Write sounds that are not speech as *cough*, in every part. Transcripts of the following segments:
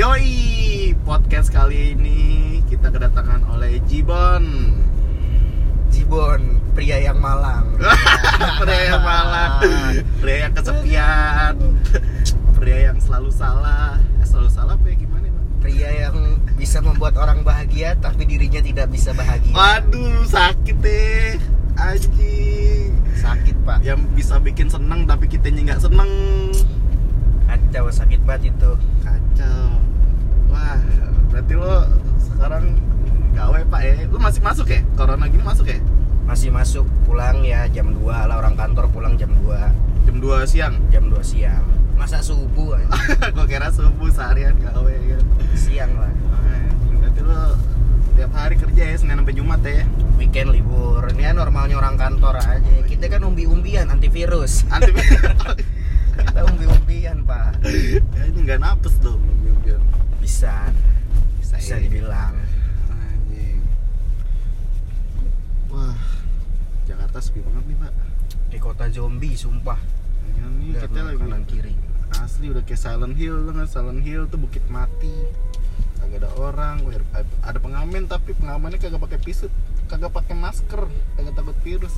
Yoi, podcast kali ini kita kedatangan oleh Jibon Jibon, pria yang malang. *laughs* Pria yang malang Pria yang kesepian Pria yang selalu salah eh, Selalu salah apa ya gimana Bang? Pria yang bisa membuat orang bahagia tapi dirinya tidak bisa bahagia. Waduh sakit deh Anjing Sakit, Pak. Yang bisa bikin seneng tapi kitanya nggak seneng Kacau sakit banget itu. Kacau Wah berarti lo sekarang gawe pak ya Lo masih masuk ya? Corona gini masuk ya? Masih masuk pulang ya jam 2 lah orang kantor pulang jam 2. Jam 2 siang Jam 2 siang. Masa subuh *laughs* aja? Gue kira subuh seharian gawe kan siang lah. Berarti lo tiap hari kerja ya Senin sampai Jumat ya Weekend libur. Ini ya normalnya orang kantor aja. Kita kan umbi-umbian antivirus. Anti *laughs* Kita umbi-umbian, Pak. ya, ini nggak napes dong biar Bisa. bisa, Bisa ya. dibilang. Anjing. Wah, Jakarta sepi banget nih pak. Di kota zombie sumpah. Ini nih Lihat kita lagi kanan kiri. asli udah kayak Silent Hill kan Silent Hill tuh bukit mati. Kagak ada orang, ada pengamen tapi pengamennya kagak pakai pisut, kagak pakai masker, kagak takut virus.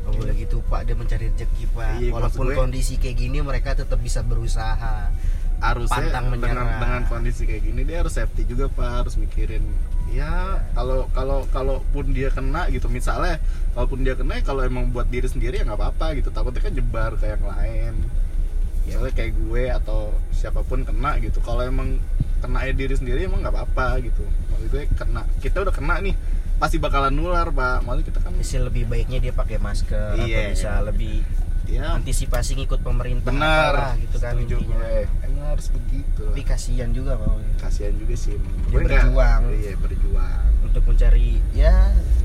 Gak boleh gitu pak, dia mencari rezeki pak Iya, Walaupun gue- kondisi kayak gini mereka tetap bisa berusaha harusnya Pantang dengan, dengan kondisi kayak gini dia harus safety juga pak. Harus mikirin ya kalau kalau kalaupun dia kena gitu misalnya kalaupun dia kena ya kalau emang buat diri sendiri ya nggak apa-apa gitu. Takutnya kan jebar ke yang lain. Misalnya kayak gue atau siapa pun kena gitu. Kalau emang kena ya diri sendiri emang nggak apa-apa gitu. Maksud gue kena kita udah kena nih pasti bakalan nular pak. Maksudnya kita kan Bisa lebih baiknya dia pakai masker Iya. Atau bisa lebih ya antisipasi ngikut pemerintah benar. apalah gitu kan setuju intinya. gue. Emang harus begitu. Tapi kasihan juga pak kasihan juga sih. Dia Gue berjuang. iya berjuang. Untuk mencari ya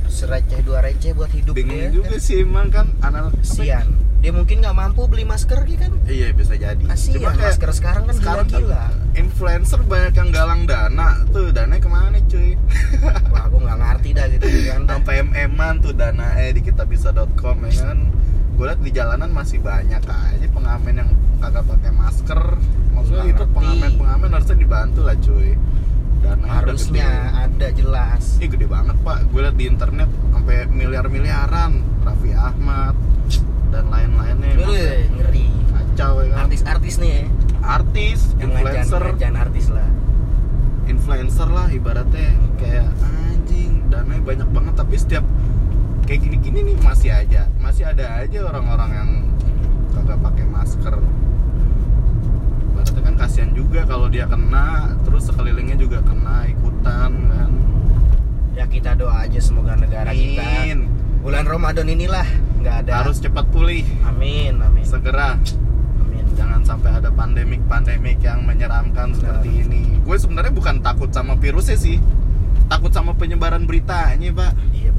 sereceh dua receh buat hidup bingung dia juga kan. sih emang kan anak Kasihan. Dia mungkin nggak mampu beli masker gitu kan. Iya bisa jadi. Kasihan. Cuma kayak masker sekarang kan sekarang kan gila-gila influencer banyak yang galang dana. Tuh dana ke mana cuy? Wah aku nggak ngerti dah gitu *laughs* kan sampai mm-an tuh dana eh di kitabisa.com ya kan gue liat di jalanan masih banyak aja pengamen yang kagak pakai masker. Maksudnya itu pengamen pengamen harusnya dibantu lah cuy. Dana Harusnya ada jelas. Ini gede banget pak. Gue liat di internet sampai miliar miliaran Raffi Ahmad dan lain-lainnya. Maksudnya ngeri. kacau ya kan? Artis-artis nih ya. artis yang influencer. ngajan artis lah. Influencer lah ibaratnya kayak anjing dananya banyak banget. Tapi setiap kayak gini-gini nih masih aja masih ada aja orang-orang yang kagak pakai masker. Ibaratnya kan kasihan juga kalau dia kena terus sekelilingnya juga kena ikutan kan. Ya kita doa aja semoga negara kita Amin. bulan Ramadan inilah nggak ada. Harus cepat pulih. Amin amin. Segera. Amin. Jangan sampai ada pandemik-pandemik yang menyeramkan seperti ini. Gue sebenarnya bukan takut sama virusnya sih. Takut sama penyebaran beritanya pak. Iya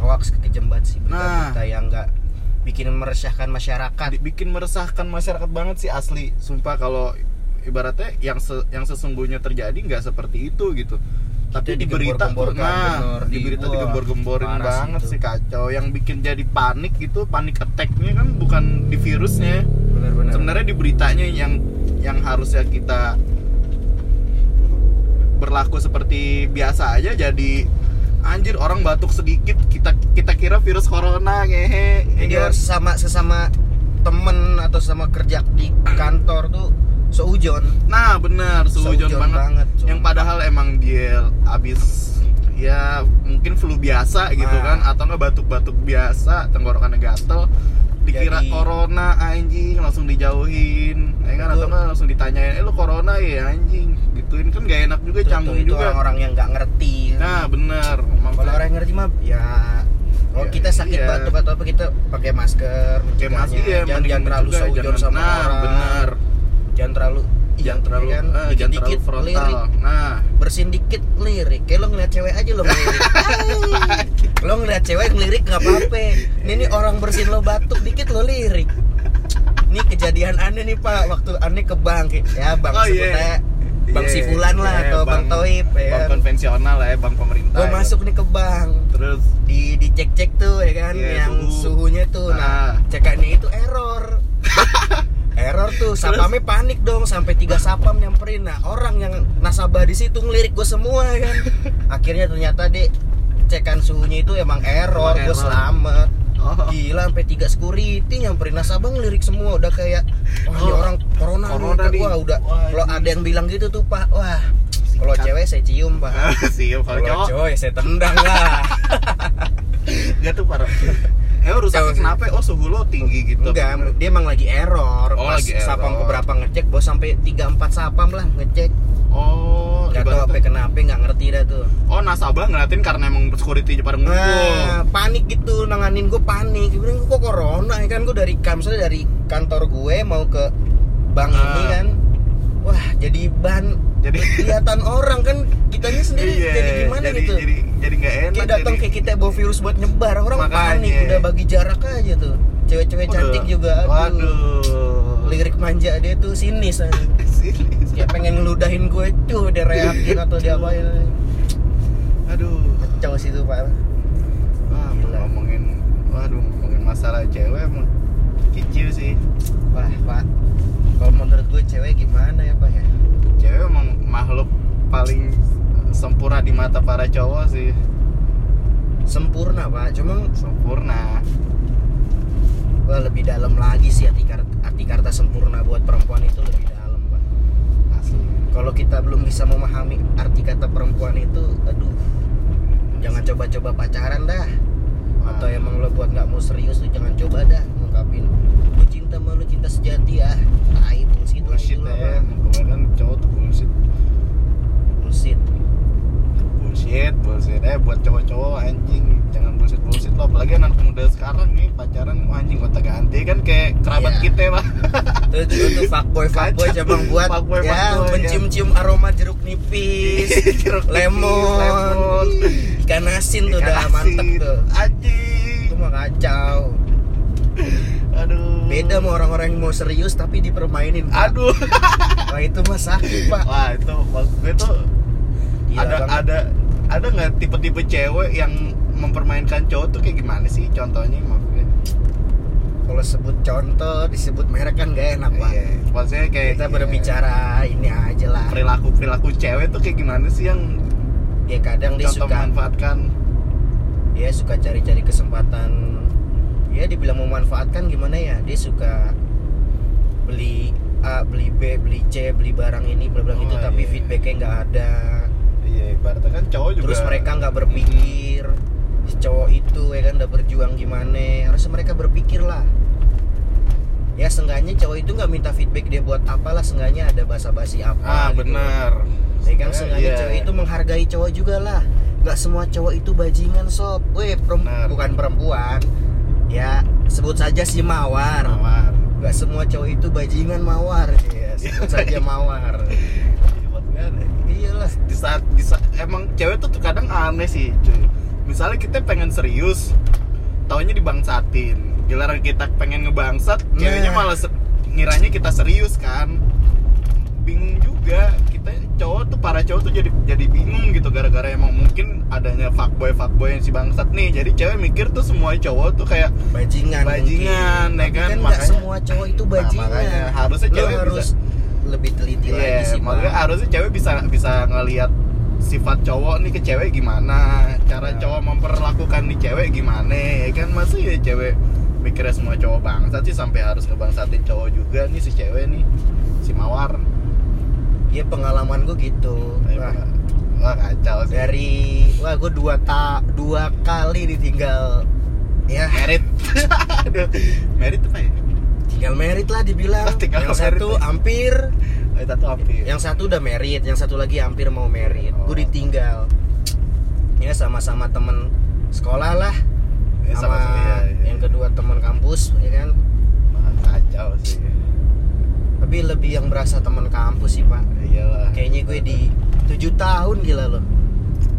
hoax kejembat sih Nah. berita-berita yang nggak bikin meresahkan masyarakat. Bikin meresahkan masyarakat banget sih asli. Sumpah kalau ibaratnya yang se- yang sesungguhnya terjadi nggak seperti itu gitu. Tapi di berita tuh nah di berita digembor-gemborin sih banget itu. sih kacau. Yang bikin jadi panik itu panik attacknya kan bukan di virusnya. Sebenarnya di beritanya yang yang harusnya kita berlaku seperti biasa aja jadi anjir orang batuk sedikit kita kita kira virus corona ngehe ya jadi kan? sesama sesama temen atau sama kerja di kantor tuh seujon Nah benar, seujon Seujon banget. banget, Yang padahal emang dia abis ya mungkin flu biasa gitu Nah. kan atau enggak batuk-batuk biasa tenggorokannya gatel dikira Jadi- corona anjing langsung dijauhin ya kan atau enggak langsung ditanyain eh lu corona ya anjing gituin kan gak enak juga canggung tuh, itu juga. orang-orang yang nggak ngerti. Nah bener. Kalau orang yang ngerti mah ya kalau Ya, kita sakit iya. batuk atau apa kita pakai masker Pakai masker ya, jangan, jangan terlalu seujon jangan- sama nah, orang. bener. jangan terlalu jangan terlalu kan, eh, jangan terlalu frontal. lirik. Nah. Bersin dikit lirik. Kayak lo ngeliat cewek aja lo ngelirik. *laughs* Lo ngeliat cewek ngelirik nggak apa-apa. Ini nih orang bersin lo batuk dikit lo lirik. Ini kejadian aneh nih pak. Waktu aneh ke bank. Ya bang Oh, iya. Bang Iya, Sifulan lah iya, atau bang, Toib ya bank kan. konvensional lah ya bank pemerintah gue ya. masuk nih ke bank. Terus? Di dicek cek tuh ya kan Iya, yang suhu. suhunya tuh. Ah. nah cekannya itu error. *laughs* Error tuh. Sapamnya panik dong sampai tiga sapam nyamperin. Nah orang yang nasabah di situ ngelirik gue semua kan. *laughs* Akhirnya ternyata dek cekan suhunya itu emang error. Gue selamat Oh. gila sampai tiga security nyamperin nasabah ngelirik semua. Udah kayak wah ini Oh, orang corona, corona nih. wah udah. Kalau ada yang bilang gitu tuh pak wah kalau cewek saya cium pak Siap kalau kalau cowok cowok ya saya tendang lah *laughs* Enggak tuh parah Eh rusak kenapa? Oh suhu lo tinggi gitu Enggak, dia emang lagi error. Oh, Pas lagi error. sapam keberapa ngecek, bos sampai 3 4 sapam lah ngecek. Oh Enggak tahu apa kenapa, enggak ngerti dah tuh. Oh nasabah ngeliatin karena emang security pada ngumpul Nah, panik gitu, nanganin gue panik. Gue bilang, kok corona ya kan gue dari misalnya dari kantor gue mau ke bank Ah. ini kan. Wah, jadi ban Jadi kelihatan orang kan kitanya sendiri Iya, jadi gimana jadi, gitu. Jadi jadi nggak enak kayak datang kayak kita bawa virus buat nyebar, orang Makanya. panik udah bagi jarak aja tuh. Cewek-cewek cantik juga. aduh. Waduh Lirik manja dia tuh sinis aja. *laughs* Sini. kayak pengen ngeludahin gue tuh dia reakin atau dia apain Aduh kacau sih tuh pak Gila. ngomongin Waduh ngomongin masalah cewek emang Kicil sih wah pak kalau menurut gue cewek gimana ya pak ya? Cewek emang makhluk paling sempurna di mata para cowok sih. Sempurna pak. Cuma Sempurna. Wah, lebih dalam lagi sih arti, kar- arti kata sempurna buat perempuan itu lebih dalam pak. Asli. Kalau kita belum bisa memahami arti kata perempuan itu aduh jangan coba-coba pacaran dah. Atau emang lo buat nggak mau serius tuh jangan coba dah ngungkapin lu cinta sama lu cinta sejati ya tai bullshit bullshit lah, ya. kebanyakan cowok tuh bullshit. Bullshit. Bullshit bullshit. Eh buat cowok-cowok anjing. Jangan bullshit bullshit lo apalagi anak muda sekarang nih pacaran wah, anjing kota ganti. Kan kayak kerabat Iya. kita lah Terus juga tuh fuckboy *laughs* fuckboy coba buat. Fuckboy, ya fuckboy, mencium-cium aroma jeruk nipis, *laughs* Jeruk lemon, lemon. Ikan asin tuh udah mantep tuh. anjing. Itu mah kacau. Beda sama orang-orang yang mau serius tapi dipermainin. Pak. aduh *laughs* Wah itu mah sakit pak. wah itu maksud gue tuh Gila ada banget. ada ada nggak tipe-tipe cewek yang mempermainkan cowok tuh kayak gimana sih contohnya maksudnya Kalau sebut contoh disebut merek kan gak enak pak. Iya, maksudnya kayak Kita iya, berbicara ini aja lah. perilaku perilaku cewek tuh kayak gimana sih yang Dia kadang dia suka memanfaatkan dia suka cari-cari kesempatan ya dibilang memanfaatkan gimana ya dia suka beli A beli B beli C beli barang ini beli barang itu Oh, tapi iya. feedbacknya nggak ada. Iya ibaratnya kan cowok juga terus mereka nggak berpikir si cowok itu ya kan udah berjuang gimana harusnya mereka berpikir lah. Ya seenggaknya cowok itu nggak minta feedback dia buat apalah seenggaknya ada basa-basi apa ah gitu. benar. Ya kan Eh, sengaja iya. cewek itu menghargai cowok juga lah. Gak semua cowok itu bajingan sob. Weh bukan perempuan Ya sebut saja si Mawar. Mawar. Gak semua cowok itu bajingan Mawar. Ya, Sebut saja Mawar. Iya, Iyalah. Di saat, di saat emang cewek tuh kadang aneh sih cuy. Misalnya kita pengen serius taunya dibangsatin. Giliran kita pengen ngebangsat ceweknya Nah. malah se- ngiranya kita serius kan bingung juga kita cowok tuh para cowok tuh jadi jadi bingung gitu gara-gara emang mungkin adanya fuckboy fuckboy yang si bangsat nih jadi cewek mikir tuh semua cowok tuh kayak Bajingan Bajingan, mungkin. ya kan? kan Makanya- semua cowok itu Nah, bajingan makanya harusnya Lo cewek harus lebih teliti lagi Iya, sih makanya Pak. harusnya cewek bisa bisa ngelihat sifat cowok nih ke cewek gimana, cara Ya. cowok memperlakukan di cewek gimana, ya kan masa ya cewek mikirnya semua cowok bangsat sih sampai harus ngebangsatin cowok juga nih si cewek nih si mawar. Iya pengalaman gue gitu Wah, Wah, kacau sih. dari wah gue dua ta dua kali ditinggal ya merit, *laughs* merit apa ya? tinggal merit lah dibilang Tinggal yang satu ya. hampir Oh, tuh hampir. yang satu udah merit yang satu lagi hampir mau merit Oh. gue ditinggal ya sama-sama temen sekolah lah Ya, sama, sama-sama, iya, iya. yang kedua teman kampus ya kan Wah, kacau sih. Tapi lebih yang berasa teman kampus sih pak Iyalah. kayaknya gue di tujuh tahun gila loh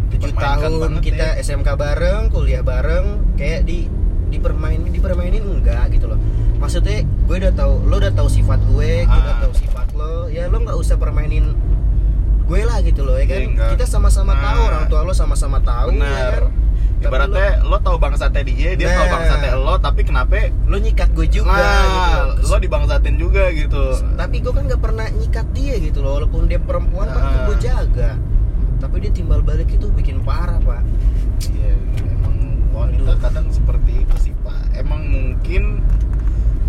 tujuh tahun banget kita ya. SMK bareng kuliah bareng kayak di dipermainin dipermainin enggak gitu loh maksudnya gue udah tahu lo udah tahu sifat gue gue udah Ah. tahu sifat lo ya lo nggak usah permainin gue lah gitu loh ya kan enggak. kita sama-sama Nah. tahu orang tua lo sama-sama tahu ya Benar. kan ibaratnya lo tau bangsatnya dia dia tau Nah. bangsatnya lo tapi kenapa lu nyikat gue juga nah gitu lo dibangsatin juga gitu tapi gue kan nggak pernah nyikat dia gitu loh walaupun dia perempuan kan Ah. gue jaga tapi dia timbal balik itu bikin parah pak Iya, emang wanita kadang seperti itu sih pak. Emang mungkin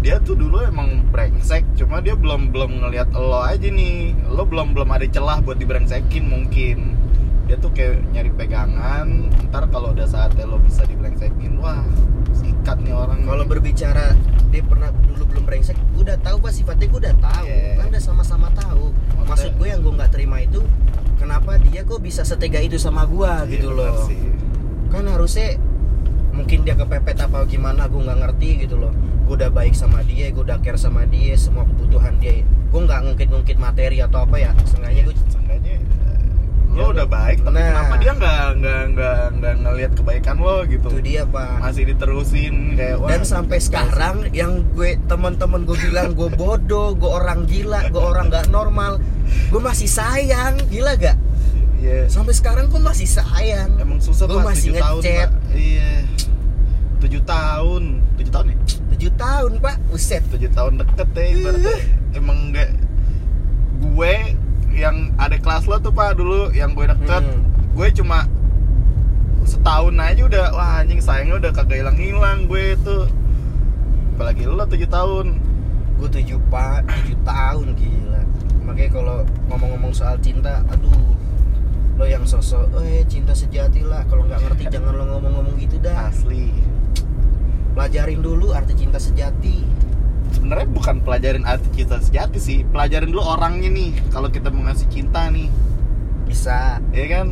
dia tuh dulu emang brengsek, cuma dia belum belum ngelihat lo aja nih. Lo belum belum ada celah buat dibrengsekin mungkin. Dia tuh kayak nyari pegangan. Ntar kalau udah saatnya lo bisa dibrengsekin, wah sikat nih orang. kalau berbicara dia pernah dulu belum brengsek gue udah tahu pak sifatnya gue udah tahu Iya. kan udah sama-sama tahu Maksudnya- maksud gue yang gue nggak terima itu kenapa dia kok bisa setega itu sama gue Iya, gitu loh sih. kan harusnya mungkin dia kepepet apa gimana gue nggak ngerti gitu loh gue udah baik sama dia gue udah care sama dia semua kebutuhan dia gue nggak ngungkit-ngungkit materi atau apa ya sengaja gue Seenggaknya Ya, lo udah baik, tapi nah. kenapa dia nggak nggak nggak nggak ngelihat kebaikan lo gitu? itu dia pak Masih diterusin kayak wah. dan sampai sekarang yang gue teman-teman gue bilang gue bodoh gue orang gila gue orang nggak normal gue masih sayang gila gak Iya. sampai sekarang gue masih sayang Emang susah pak, masih 7 tahun ngechat. Iya 7 tahun 7 tahun ya? tujuh tahun pak uset 7 tahun deket ya ibaratnya Emang enggak Gue yang ada kelas lo tuh pak dulu Yang gue deket Hmm. Gue cuma Setahun aja udah Wah anjing sayangnya udah kagak hilang-hilang gue tuh Apalagi lo 7 tahun. Gue tujuh pak tujuh tahun gila. Makanya kalau ngomong-ngomong soal cinta aduh lo yang sosok eh cinta sejati lah. Kalau nggak ngerti jangan lo ngomong-ngomong gitu dah. Asli. Pelajarin dulu arti cinta sejati sebenarnya bukan pelajarin arti cinta sejati sih Pelajarin dulu orangnya nih Kalau kita mau ngasih cinta nih bisa Iya kan?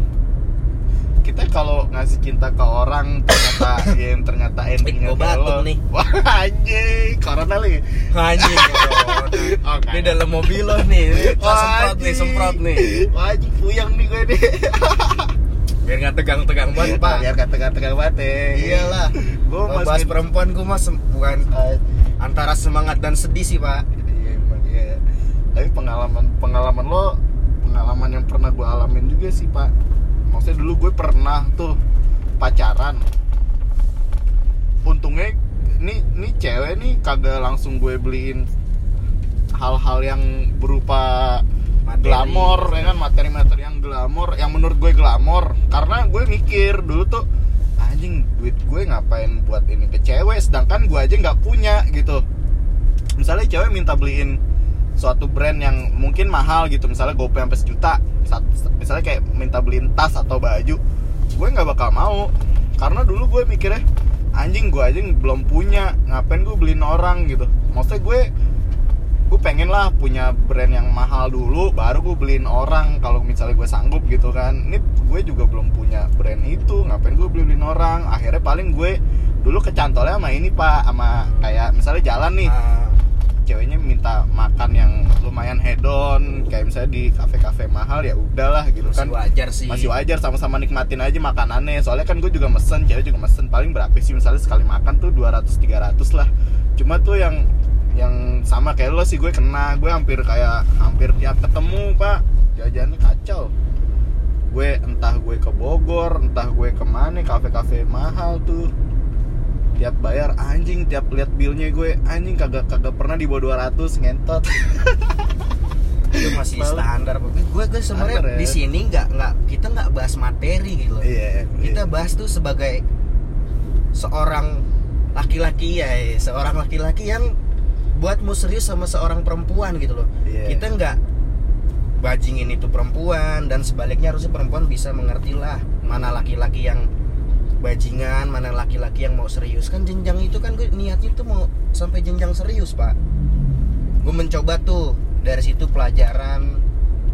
Kita kalau ngasih cinta ke orang ternyata *coughs* yang ternyata endingnya gua batuk nih. Wah anjing, corona lagi. anjing *laughs* Oke. ini dalam mobil lo nih semprot nih semprot nih Wah anjing puyeng nih gue nih. *laughs* biar nggak tegang-tegang banget pak Biar kata-kata banget ya. iyalah Gue bahas perempuan gue mas bukan antara semangat dan sedih sih pak Iya, emang iya. Tapi pengalaman pengalaman lo pengalaman yang pernah gue alamin juga sih pak. Maksudnya dulu gue pernah tuh pacaran. Untungnya ini ini cewek nih kagak langsung gue beliin hal-hal yang berupa Materi. glamor ya kan materi-materi yang glamor yang menurut gue glamor karena gue mikir dulu tuh anjing duit gue ngapain buat ini ke cewek sedangkan gue aja nggak punya gitu. Misalnya cewek minta beliin suatu brand yang mungkin mahal gitu misalnya GoPay sampai sejuta misalnya kayak minta beliin tas atau baju gue nggak bakal mau. Karena dulu gue mikirnya anjing gue aja belum punya ngapain gue beliin orang gitu. Maksudnya gue gue pengen lah punya brand yang mahal dulu baru gue beliin orang kalau misalnya gue sanggup gitu kan. Ini gue juga belum punya brand itu ngapain gue beli beliin orang? Akhirnya paling gue dulu kecantolnya sama ini pak sama kayak misalnya jalan nih. Ah, ceweknya minta makan yang lumayan hedon kayak misalnya di kafe-kafe mahal ya udahlah gitu masih kan. wajar sih. Masih wajar sama-sama nikmatin aja makanannya. Soalnya kan gue juga mesen cewek juga mesen paling berapa sih? Misalnya sekali makan tuh 200 300 lah. Cuma tuh yang yang sama kayak lo sih gue kena gue hampir kayak hampir tiap ketemu pak. Jajannya kacau. Gue entah gue ke Bogor entah gue ke mana kafe-kafe mahal tuh. Tiap bayar anjing tiap lihat bilnya gue anjing kagak kagak pernah di bawah 200 ngentot. *laughs* Itu masih Malu. standar gue gue sebenarnya ya. di sini nggak nggak kita nggak bahas materi gitu loh. Iya kita bahas tuh sebagai seorang laki-laki ya eh, seorang laki-laki yang buatmu serius sama seorang perempuan gitu loh Iya. kita nggak bajingin itu perempuan dan sebaliknya harusnya perempuan bisa mengerti lah mana laki-laki yang bajingan mana laki-laki yang mau serius kan jenjang itu kan gue niatnya tuh mau sampai jenjang serius pak gue mencoba tuh dari situ pelajaran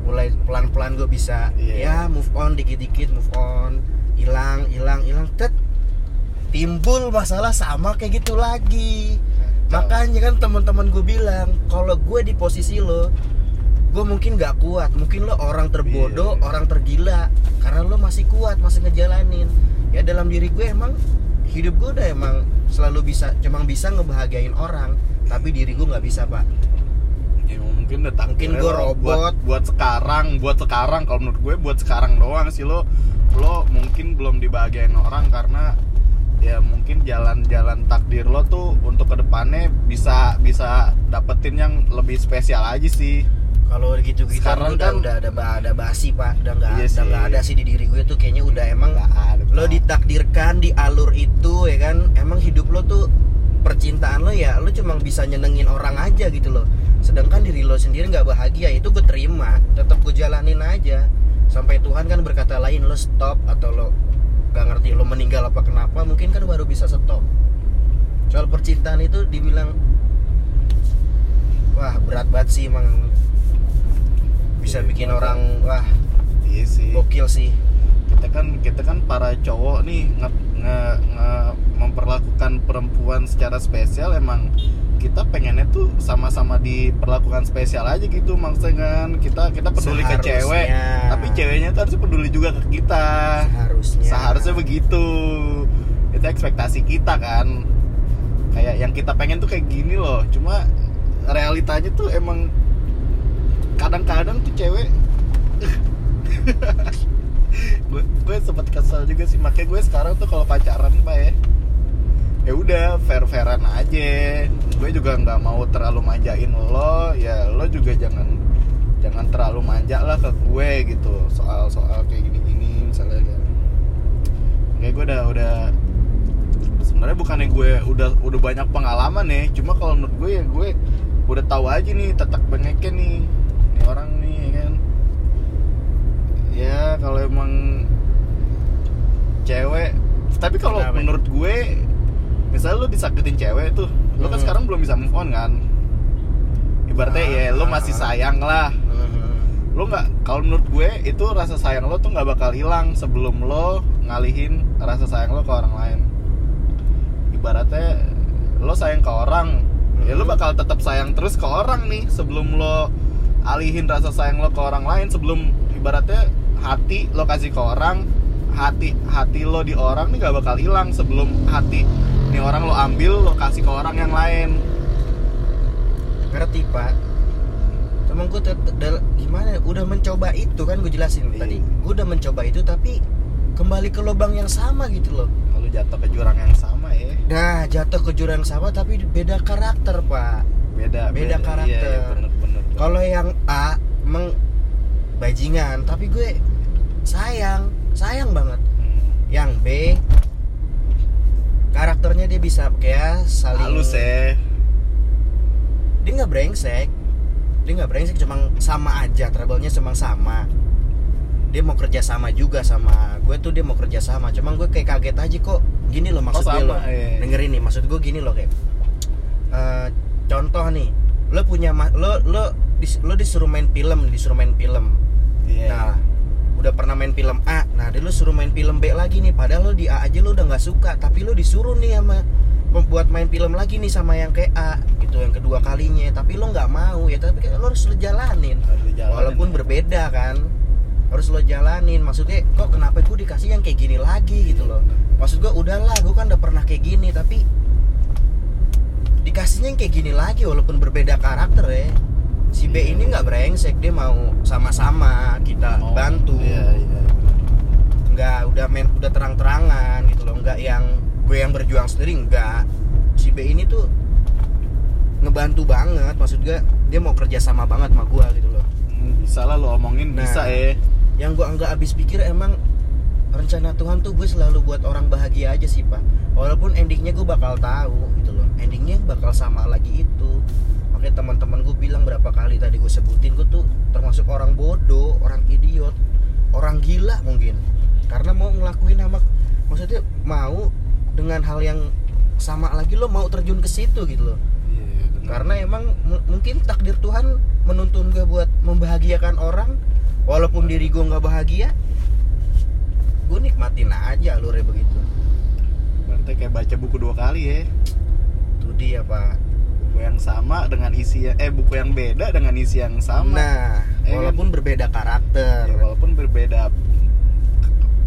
mulai pelan-pelan gue bisa Iya. ya move on dikit-dikit move on hilang hilang hilang tet timbul masalah sama kayak gitu lagi makanya kan teman-teman gue bilang kalau gue di posisi lo gue mungkin nggak kuat. Mungkin lo orang terbodoh Iya. orang tergila. Karena lo masih kuat masih ngejalanin. Ya dalam diri gue emang hidup gue udah emang selalu bisa cuma bisa ngebahagiain orang. Tapi diri gue nggak bisa pak. Ya mungkin udah Mungkin lo robot. buat, buat sekarang buat sekarang. Kalau menurut gue buat sekarang doang sih lo. Lo mungkin belum dibahagiain orang karena ya mungkin jalan-jalan takdir lo tuh untuk ke depannya bisa bisa dapetin yang lebih spesial aja sih. Kalau gitu gitu Sekarang udah kan- udah ada ada basi pak. Udah nggak Iya udah nggak ada sih di diri gue tuh. Kayaknya udah emang Nggak ada, lo ditakdirkan di alur itu ya kan? Emang hidup lo tuh percintaan lo ya lo cuma bisa nyenengin orang aja gitu loh. Sedangkan diri lo sendiri nggak bahagia itu gue terima. Tetap gue jalanin aja. Sampai Tuhan kan berkata lain lo stop atau lo gak ngerti lo meninggal apa kenapa mungkin kan baru bisa stop. Soal percintaan itu dibilang wah berat banget sih emang bisa Iya, bikin berat. orang wah iya sih. gokil sih. Kita kan kita kan para cowok nih nge, nge- nge- memperlakukan perempuan secara spesial emang kita pengennya tuh sama-sama diperlakukan spesial aja gitu maksudnya kan. Kita kita peduli ke Seharusnya. cewek tapi ceweknya tuh harus peduli juga ke kita. Seharusnya. Seharusnya begitu. Itu ekspektasi kita kan. Kayak yang kita pengen tuh kayak gini loh. Cuma realitanya tuh emang kadang-kadang tuh cewek *laughs* gue gue sempet kesel juga sih. Makanya gue sekarang tuh kalau pacaran pak ya ya udah fair fairan aja. Gue juga nggak mau terlalu manjain lo. Ya lo juga jangan jangan terlalu manja lah ke gue gitu. Soal soal kayak gini gini misalnya kan kayak gue udah udah sebenarnya bukannya gue udah udah banyak pengalaman ya. Cuma kalau menurut gue ya gue udah tahu aja nih tetak bengeknya nih nih orang nih ya kan? Ya kalau emang cewek tapi kalau menurut gue misalnya lu disakitin cewek tuh lu kan Hmm. sekarang belum bisa move on kan ibaratnya ya lu masih Ah. sayang lah lo nggak kalau menurut gue itu rasa sayang lo tuh nggak bakal hilang sebelum lo ngalihin rasa sayang lo ke orang lain ibaratnya lo sayang ke orang ya lo Mhm. bakal tetap sayang terus ke orang nih sebelum lo alihin rasa sayang lo ke orang lain sebelum ibaratnya hati lo kasih ke orang hati hati lo di orang nih gak bakal hilang sebelum hati nih orang lo ambil lo kasih ke orang yang lain. Ngerti pak. Emang gue gimana ya, udah mencoba itu kan gue jelasin. Iya. tadi gue udah mencoba itu tapi kembali ke lubang yang sama gitu loh. Kalau jatuh ke jurang yang sama ya? Nah jatuh ke jurang sama tapi beda karakter pak. Beda Beda karakter. iya, iya, kalau yang A emang bajingan tapi gue sayang sayang banget. Hmm. yang B karakternya dia bisa kayak saling halus ya. Dia nggak brengsek. Dia nggak brengsek cuma sama aja trouble-nya cuma sama. Dia mau kerja sama juga sama gue tuh dia mau kerja sama. Cuma gue kayak kaget aja kok gini loh maksud Oh, gue sama, loh. iya. dengerin nih maksud gue gini loh kayak eh, contoh nih lo punya lo lo dis- lo disuruh main film disuruh main film. Iya. Nah, udah pernah main film A, nah dia lu suruh main film B lagi nih. Padahal lo di A aja lo udah nggak suka, tapi lo disuruh nih sama membuat main film lagi nih sama yang kayak A, gitu yang kedua kalinya. Tapi lo nggak mau ya, tapi lo harus lo jalanin. Harus dijalanin. Walaupun berbeda kan, harus lo jalanin. Maksudnya kok kenapa gue dikasih yang kayak gini lagi gitu loh? Maksud gue udahlah, gue kan udah pernah kayak gini, tapi dikasihnya yang kayak gini lagi walaupun berbeda karakter ya si B Iya. ini nggak brengsek dia mau sama-sama kita Mau- bantu Iya, iya. nggak udah main udah terang-terangan gitu loh nggak yang gue yang berjuang sendiri nggak si B ini tuh ngebantu banget maksud gue dia mau kerja sama banget sama gue gitu loh Hmm, bisa lah lo omongin Nah. bisa ya yang gue nggak habis pikir emang rencana Tuhan tuh gue selalu buat orang bahagia aja sih pak walaupun endingnya gue bakal tahu gitu loh endingnya bakal sama lagi itu makanya teman-teman gue bilang berapa kali tadi gue sebutin gue tuh termasuk orang bodoh orang idiot orang gila mungkin. Karena mau ngelakuin sama maksudnya mau dengan hal yang sama lagi lo mau terjun ke situ gitu loh. Iya, bener. karena emang mu- mungkin takdir Tuhan menuntun gue buat membahagiakan orang walaupun diri gue nggak bahagia gue nikmatin aja alurnya begitu. Berarti kayak baca buku dua kali ya. Itu dia pak buku yang sama dengan isi eh buku yang beda dengan isi yang sama. Nah Eh, kan? walaupun berbeda karakter. Ya, walaupun berbeda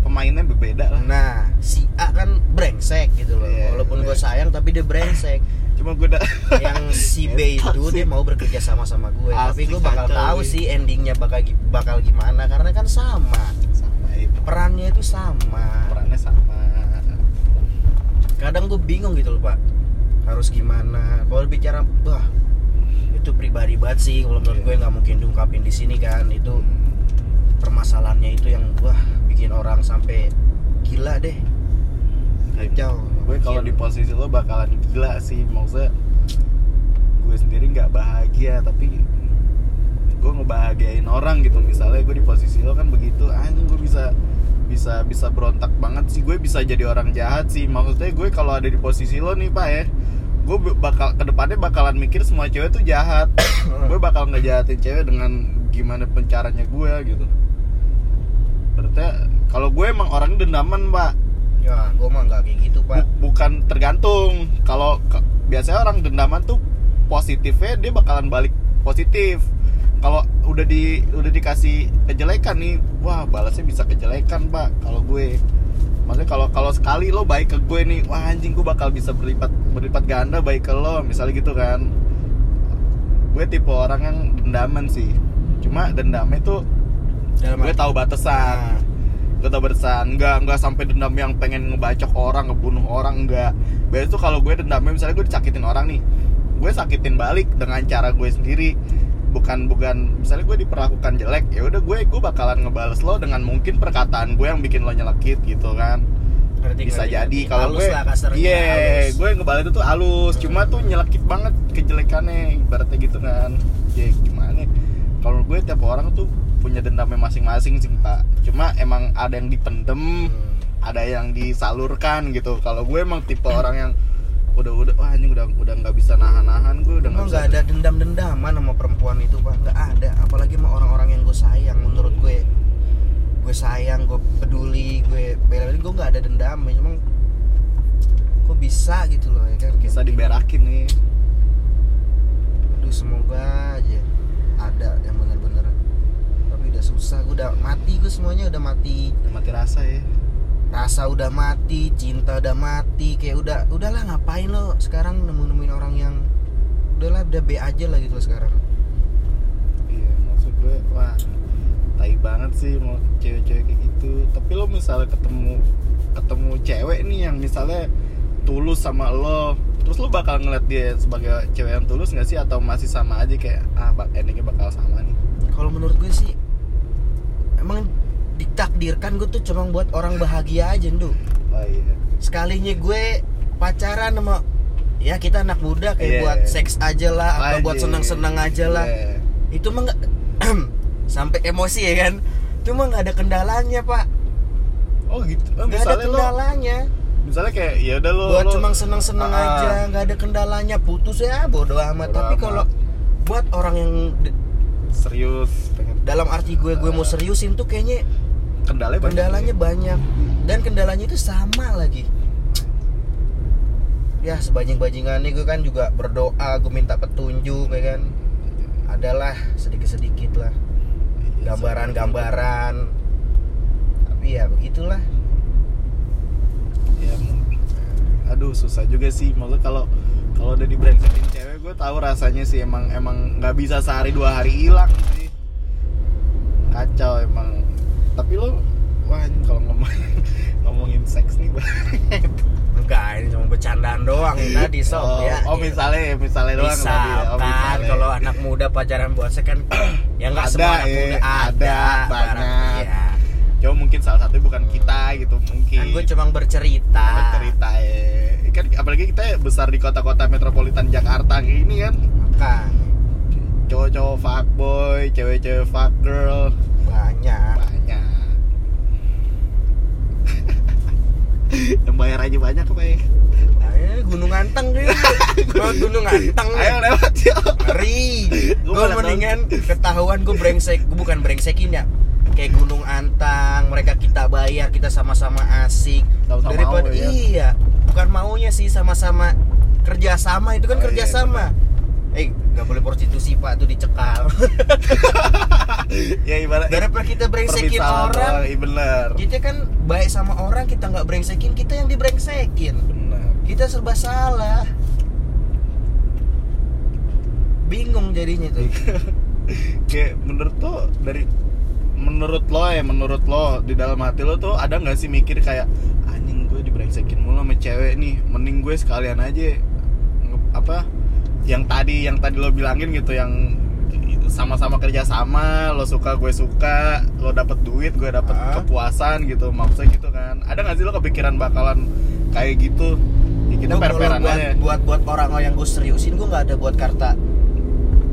pemainnya berbeda lah. Nah si A kan brengsek gitu loh. Iya, walaupun gue sayang tapi dia brengsek. Cuma gue udah yang si B *laughs* itu dia mau bekerja sama sama gue tapi gue bakal tahu iya. sih endingnya bakal bakal gimana karena kan sama. Sama itu. Perannya itu sama. Perannya sama. Kadang gue bingung gitu loh pak harus gimana. Kalau bicara wah itu pribadi banget sih. Kalau menurut Iya. gue nggak mungkin diungkapin di sini kan. Itu permasalahannya itu yang wah bikin orang sampai gila deh. Kacau. Gue kalau di posisi lo bakalan gila sih. Maksudnya gue sendiri nggak bahagia tapi gue ngebahagiain orang gitu. Misalnya gue di posisi lo kan begitu anjing gue bisa bisa bisa berontak banget sih. Gue bisa jadi orang jahat sih. Maksudnya gue kalau ada di posisi lo nih pak ya gue bakal ke depannya bakalan mikir semua cewek tuh jahat. *coughs* Gue bakal ngejahatin cewek dengan gimana pencaranya gue gitu. Berarti kalau gue emang orangnya dendaman pak. Ya gue mah nggak kayak gitu pak. Bu- bukan tergantung. Kalau biasanya orang dendaman tuh positifnya dia bakalan balik positif kalau udah di udah dikasih kejelekan nih wah balasnya bisa kejelekan pak kalau gue. Maksudnya kalau kalau sekali lo baik ke gue nih wah anjing gue bakal bisa berlipat berlipat ganda baik ke lo misalnya gitu kan. Gue tipe orang yang dendaman sih. Cuma dendamnya tuh dalam gue tahu batasan. Nah, gue tau batasan. Nggak nggak sampai dendam yang pengen ngebacok orang ngebunuh orang nggak. Biasanya tuh kalau gue dendamnya misalnya gue disakitin orang nih gue sakitin balik dengan cara gue sendiri bukan bukan misalnya gue diperlakukan jelek ya udah gue gue bakalan ngebales lo dengan mungkin perkataan gue yang bikin lo nyelekit gitu kan. Ngerti, bisa ngerti, jadi kalau gue iya gue ngebales itu tuh halus cuma tuh nyelekit banget kejelekannya ibaratnya gitu kan. Ya gimana kalau gue tiap orang tuh punya dendamnya masing-masing sih pak. Cuma emang ada yang dipendem Hmm. ada yang disalurkan gitu. Kalau gue emang tipe orang yang udah udah wah ini udah udah nggak bisa nahan-nahan gue udah nggak ada dendam-dendaman sama perempuan itu pak? Nggak ada apalagi sama orang-orang yang gue sayang menurut gue gue sayang gue peduli gue bela gue nggak ada dendam ya. Cuma kok bisa gitu loh ya kan? Kayak bisa diberakin nih. Aduh semoga aja ada yang bener-bener. Tapi udah susah gue udah mati gue semuanya udah mati. Udah mati rasa ya rasa udah mati cinta udah mati kayak udah udahlah ngapain lo sekarang nemu nemuin orang yang udahlah udah B aja lah gitu sekarang. Iya maksud gue wah tai banget sih mau cewek-cewek kayak gitu. Tapi lo misalnya ketemu ketemu cewek nih yang misalnya tulus sama lo terus lo bakal ngeliat dia sebagai cewek yang tulus nggak sih? Atau masih sama aja kayak ah endingnya bakal sama nih? Kalau menurut gue sih emang ditakdirkan gue tuh cuma buat orang bahagia aja ndu. Oh iya. Sekalinya gue pacaran sama ya kita anak muda kayak Iya. buat seks aja lah atau buat senang-senang aja lah. Iya. itu mah nggak *clears throat* sampai emosi ya kan? Cuma nggak ada kendalanya pak. Oh gitu. Oh, nggak ada misalnya lo kendalanya. misalnya kayak ya udah lo buat lo- cuma senang-senang Ah, aja nggak ada kendalanya. Putus ya bodo amat. Bodo tapi kalau buat orang yang serius pengen dalam arti gue gue mau seriusin tuh kayaknya kendalanya banyak. Kendalanya banyak. Dan kendalanya itu sama lagi. Ya sebajing-bajingannya gue kan juga berdoa gue minta petunjuk ya kan. Adalah sedikit-sedikit lah. Iya, gambaran-gambaran. Tapi ya begitulah. Ya aduh susah juga sih. Maksudnya kalau kalau udah dibrengsekin cewek gue tahu rasanya sih emang emang nggak bisa sehari dua hari hilang sih. Kacau emang tapi lo wah ini kalau ngomongin *laughs* ngomongin seks nih banget enggak ini cuma bercandaan doang yang tadi sob oh, ya oh misalnya misalnya doang tadi. Oh, kan misalnya. kalau anak muda pacaran buatnya kan *clears throat* ya nggak Ada, semua anak eh, muda ada, ada, barang- banyak. ya. cuma mungkin salah satu bukan kita gitu mungkin kan gue cuma bercerita cerita ya kan apalagi kita besar di kota-kota metropolitan Jakarta kayak ini kan kan cowok-cowok fuckboy, cewek-cewek fuck girl banyak banyak. *laughs* Yang bayar aja banyak apa ya? Gunung Anteng deh. Lewat *laughs* Gunung Anteng Ayo lewat yuk. Ngeri. *laughs* Gua Gue mendingan ketahuan gue brengsek. Gue bukan brengsekin ya. Kayak Gunung Antang, mereka kita bayar, kita sama-sama asik. Sama-sama Daripada mau, ya. iya, bukan maunya sih sama-sama kerjasama itu kan Oh, iya, kerjasama. Eh, nggak boleh prostitusi pak, tuh dicekal. *laughs* ya ibarat Daripada kita brengsekin orang, Iya bener. kita kan baik sama orang, kita nggak brengsekin, kita yang dibrengsekin. Bener. Kita serba salah. bingung jadinya tuh *laughs* kayak menurut lo dari menurut lo ya menurut lo di dalam hati lo tuh ada nggak sih mikir kayak anjing gue dibrengsekin mulu sama cewek nih mending gue sekalian aja apa yang tadi yang tadi lo bilangin gitu yang sama-sama kerja sama lo suka gue suka lo dapet duit gue dapet Ah. kepuasan gitu maksudnya gitu kan. Ada nggak sih lo kepikiran bakalan kayak gitu? Ya, kita per-peran buat, aja. buat buat orang yang gue seriusin gue nggak ada buat karta.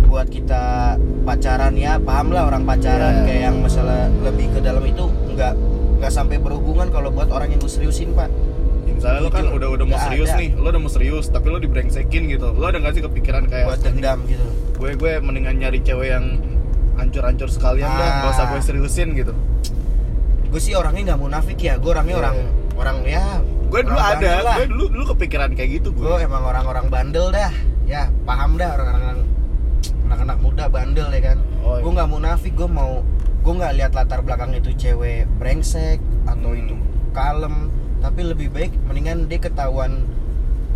Buat kita pacaran ya paham lah orang pacaran. Iya. kayak yang masalah lebih ke dalam itu nggak nggak sampai berhubungan kalau buat orang yang gue seriusin pak misalnya lo kan Jujur, udah udah mau serius ada. nih lo udah mau serius tapi lo dibrengsekin gitu lo ada nggak sih kepikiran kayak buat dendam gitu gue gue mendingan nyari cewek yang ancur-ancur sekalian dah Ah. gak usah gue seriusin gitu gue sih orangnya nggak munafik ya gue orangnya Iya. orang orang ya gue dulu ada lah. gue dulu dulu kepikiran kayak gitu gue gue emang orang-orang bandel dah ya paham dah orang-orang anak-anak muda bandel ya kan Oh, iya. gue nggak munafik gue mau gue nggak lihat latar belakang itu cewek brengsek atau Hmm. itu kalem tapi lebih baik mendingan dia ketahuan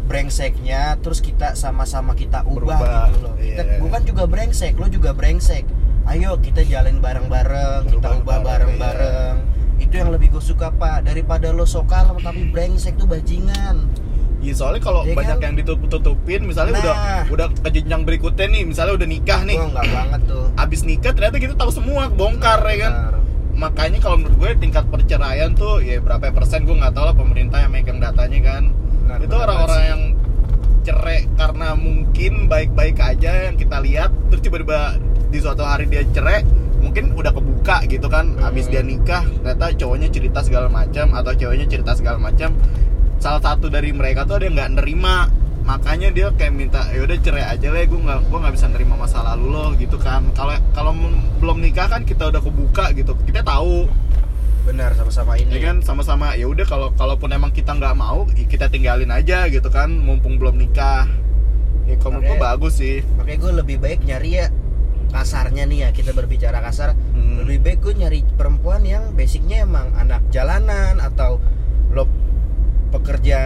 brengseknya terus kita sama-sama kita ubah, Berubah, gitu loh. Kita iya. gue kan juga brengsek lo juga brengsek. Ayo kita jalan bareng-bareng kita ubah bareng, bareng-bareng. itu yang lebih gue suka pak. Daripada lo sok kalem tapi brengsek tuh bajingan. Iya soalnya kalau Ya banyak kan? yang ditutup-tutupin misalnya Nah. udah udah ke jenjang berikutnya nih misalnya udah nikah nih. Nggak banget tuh. Abis nikah ternyata kita tahu semua bongkar ya kan? Benar. Makanya kalau menurut gue tingkat perceraian tuh ya berapa persen gue nggak tahu lah pemerintah yang megang datanya kan. Benar, itu orang-orang yang cerai karena mungkin baik-baik aja yang kita lihat terus tiba-tiba di suatu hari dia cerai mungkin udah kebuka gitu kan. Hmm. abis dia nikah ternyata cowoknya cerita segala macam atau ceweknya cerita segala macam. Salah satu dari mereka tuh ada yang nggak nerima makanya dia kayak minta ya udah cerai aja lah gue nggak gue nggak bisa nerima masa lalu lo gitu kan. Kalau kalau belum nikah kan kita udah kebuka gitu. Kita tahu. Benar sama-sama ini. Ya kan? Sama-sama ya udah kalau kalaupun emang kita nggak mau ya kita tinggalin aja gitu kan mumpung belum nikah. Ya kalau gue bagus sih. Makanya gue lebih baik nyari ya kasarnya nih ya kita berbicara kasar. Hmm. lebih baik gue nyari perempuan yang basicnya emang anak jalanan atau lo pekerja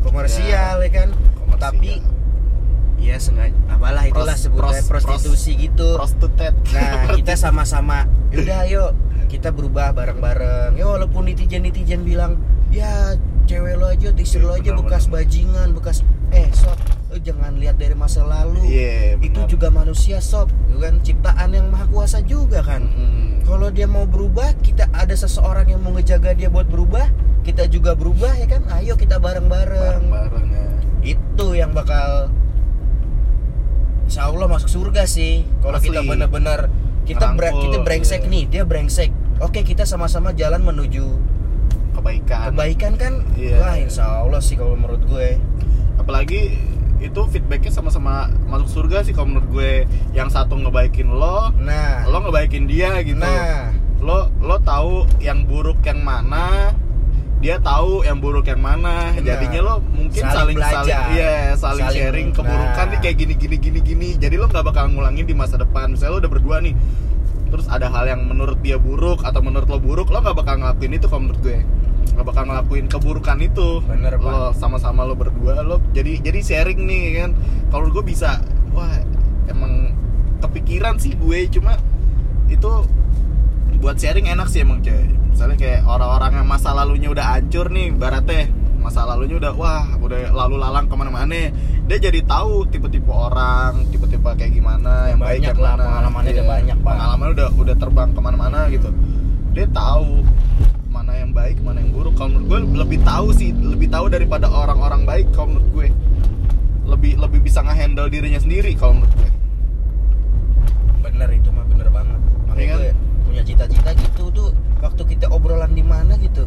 komersial ya, kan Komersial. tapi ya sengaja apalah itulah Pros- sebutnya pros- prostitusi gitu prostitute Nah, *laughs* kita sama-sama yaudah ayo kita berubah bareng-bareng. Ya walaupun netizen-netizen bilang, "Ya, cewek lo aja, istri lo aja bekas bajingan, bekas eh sob, lo jangan lihat dari masa lalu. Iya, Itu benar. juga manusia, sob. Itu kan ciptaan yang maha kuasa juga kan. Hmm. Kalau dia mau berubah, kita ada seseorang yang mau ngejaga dia buat berubah, kita juga berubah ya kan. Ayo kita bareng-bareng. bareng-bareng ya. Itu yang bakal Insya Allah masuk surga sih kalau kita benar-benar kita bre- kita brengsek iya. nih dia brengsek oke kita sama-sama jalan menuju kebaikan kebaikan kan Iya. wah Insya Allah sih kalau menurut gue apalagi itu feedbacknya sama-sama masuk surga sih kalau menurut gue. Yang satu ngebaikin lo nah. lo ngebaikin dia gitu. Nah. Lo lo tahu yang buruk yang mana dia tahu yang buruk yang mana. Benar. jadinya lo mungkin saling Saling saling iya saling, Saling- sharing keburukan nah. nih kayak gini gini gini gini. Jadi lo nggak bakal ngulangin di masa depan. Misalnya lo udah berdua nih terus ada hal yang menurut dia buruk atau menurut lo buruk lo nggak bakal ngelakuin itu kalau menurut gue nggak bakal ngelakuin keburukan itu. Bener, lo sama-sama lo berdua lo jadi jadi sharing nih kan? Kalau gue bisa. Wah emang kepikiran sih gue cuma itu buat sharing enak sih emang cewek misalnya kayak orang-orang yang masa lalunya udah hancur nih baratnya masa lalunya udah wah udah lalu lalang ke mana-mana. Dia jadi tahu tipe-tipe orang tipe-tipe kayak gimana yang baik Banyak yang lah, mana pengalamannya Iya, udah banyak, Pak. pengalamannya udah udah terbang ke mana-mana gitu. Dia tahu yang baik mana yang buruk. Kalau menurut gue lebih tahu sih lebih tahu daripada orang-orang baik kalau menurut gue. Lebih lebih bisa ngehandle dirinya sendiri kalau menurut gue. Bener itu mah bener banget. Makanya Iya kan? gue punya cita-cita gitu tuh waktu kita obrolan di mana gitu.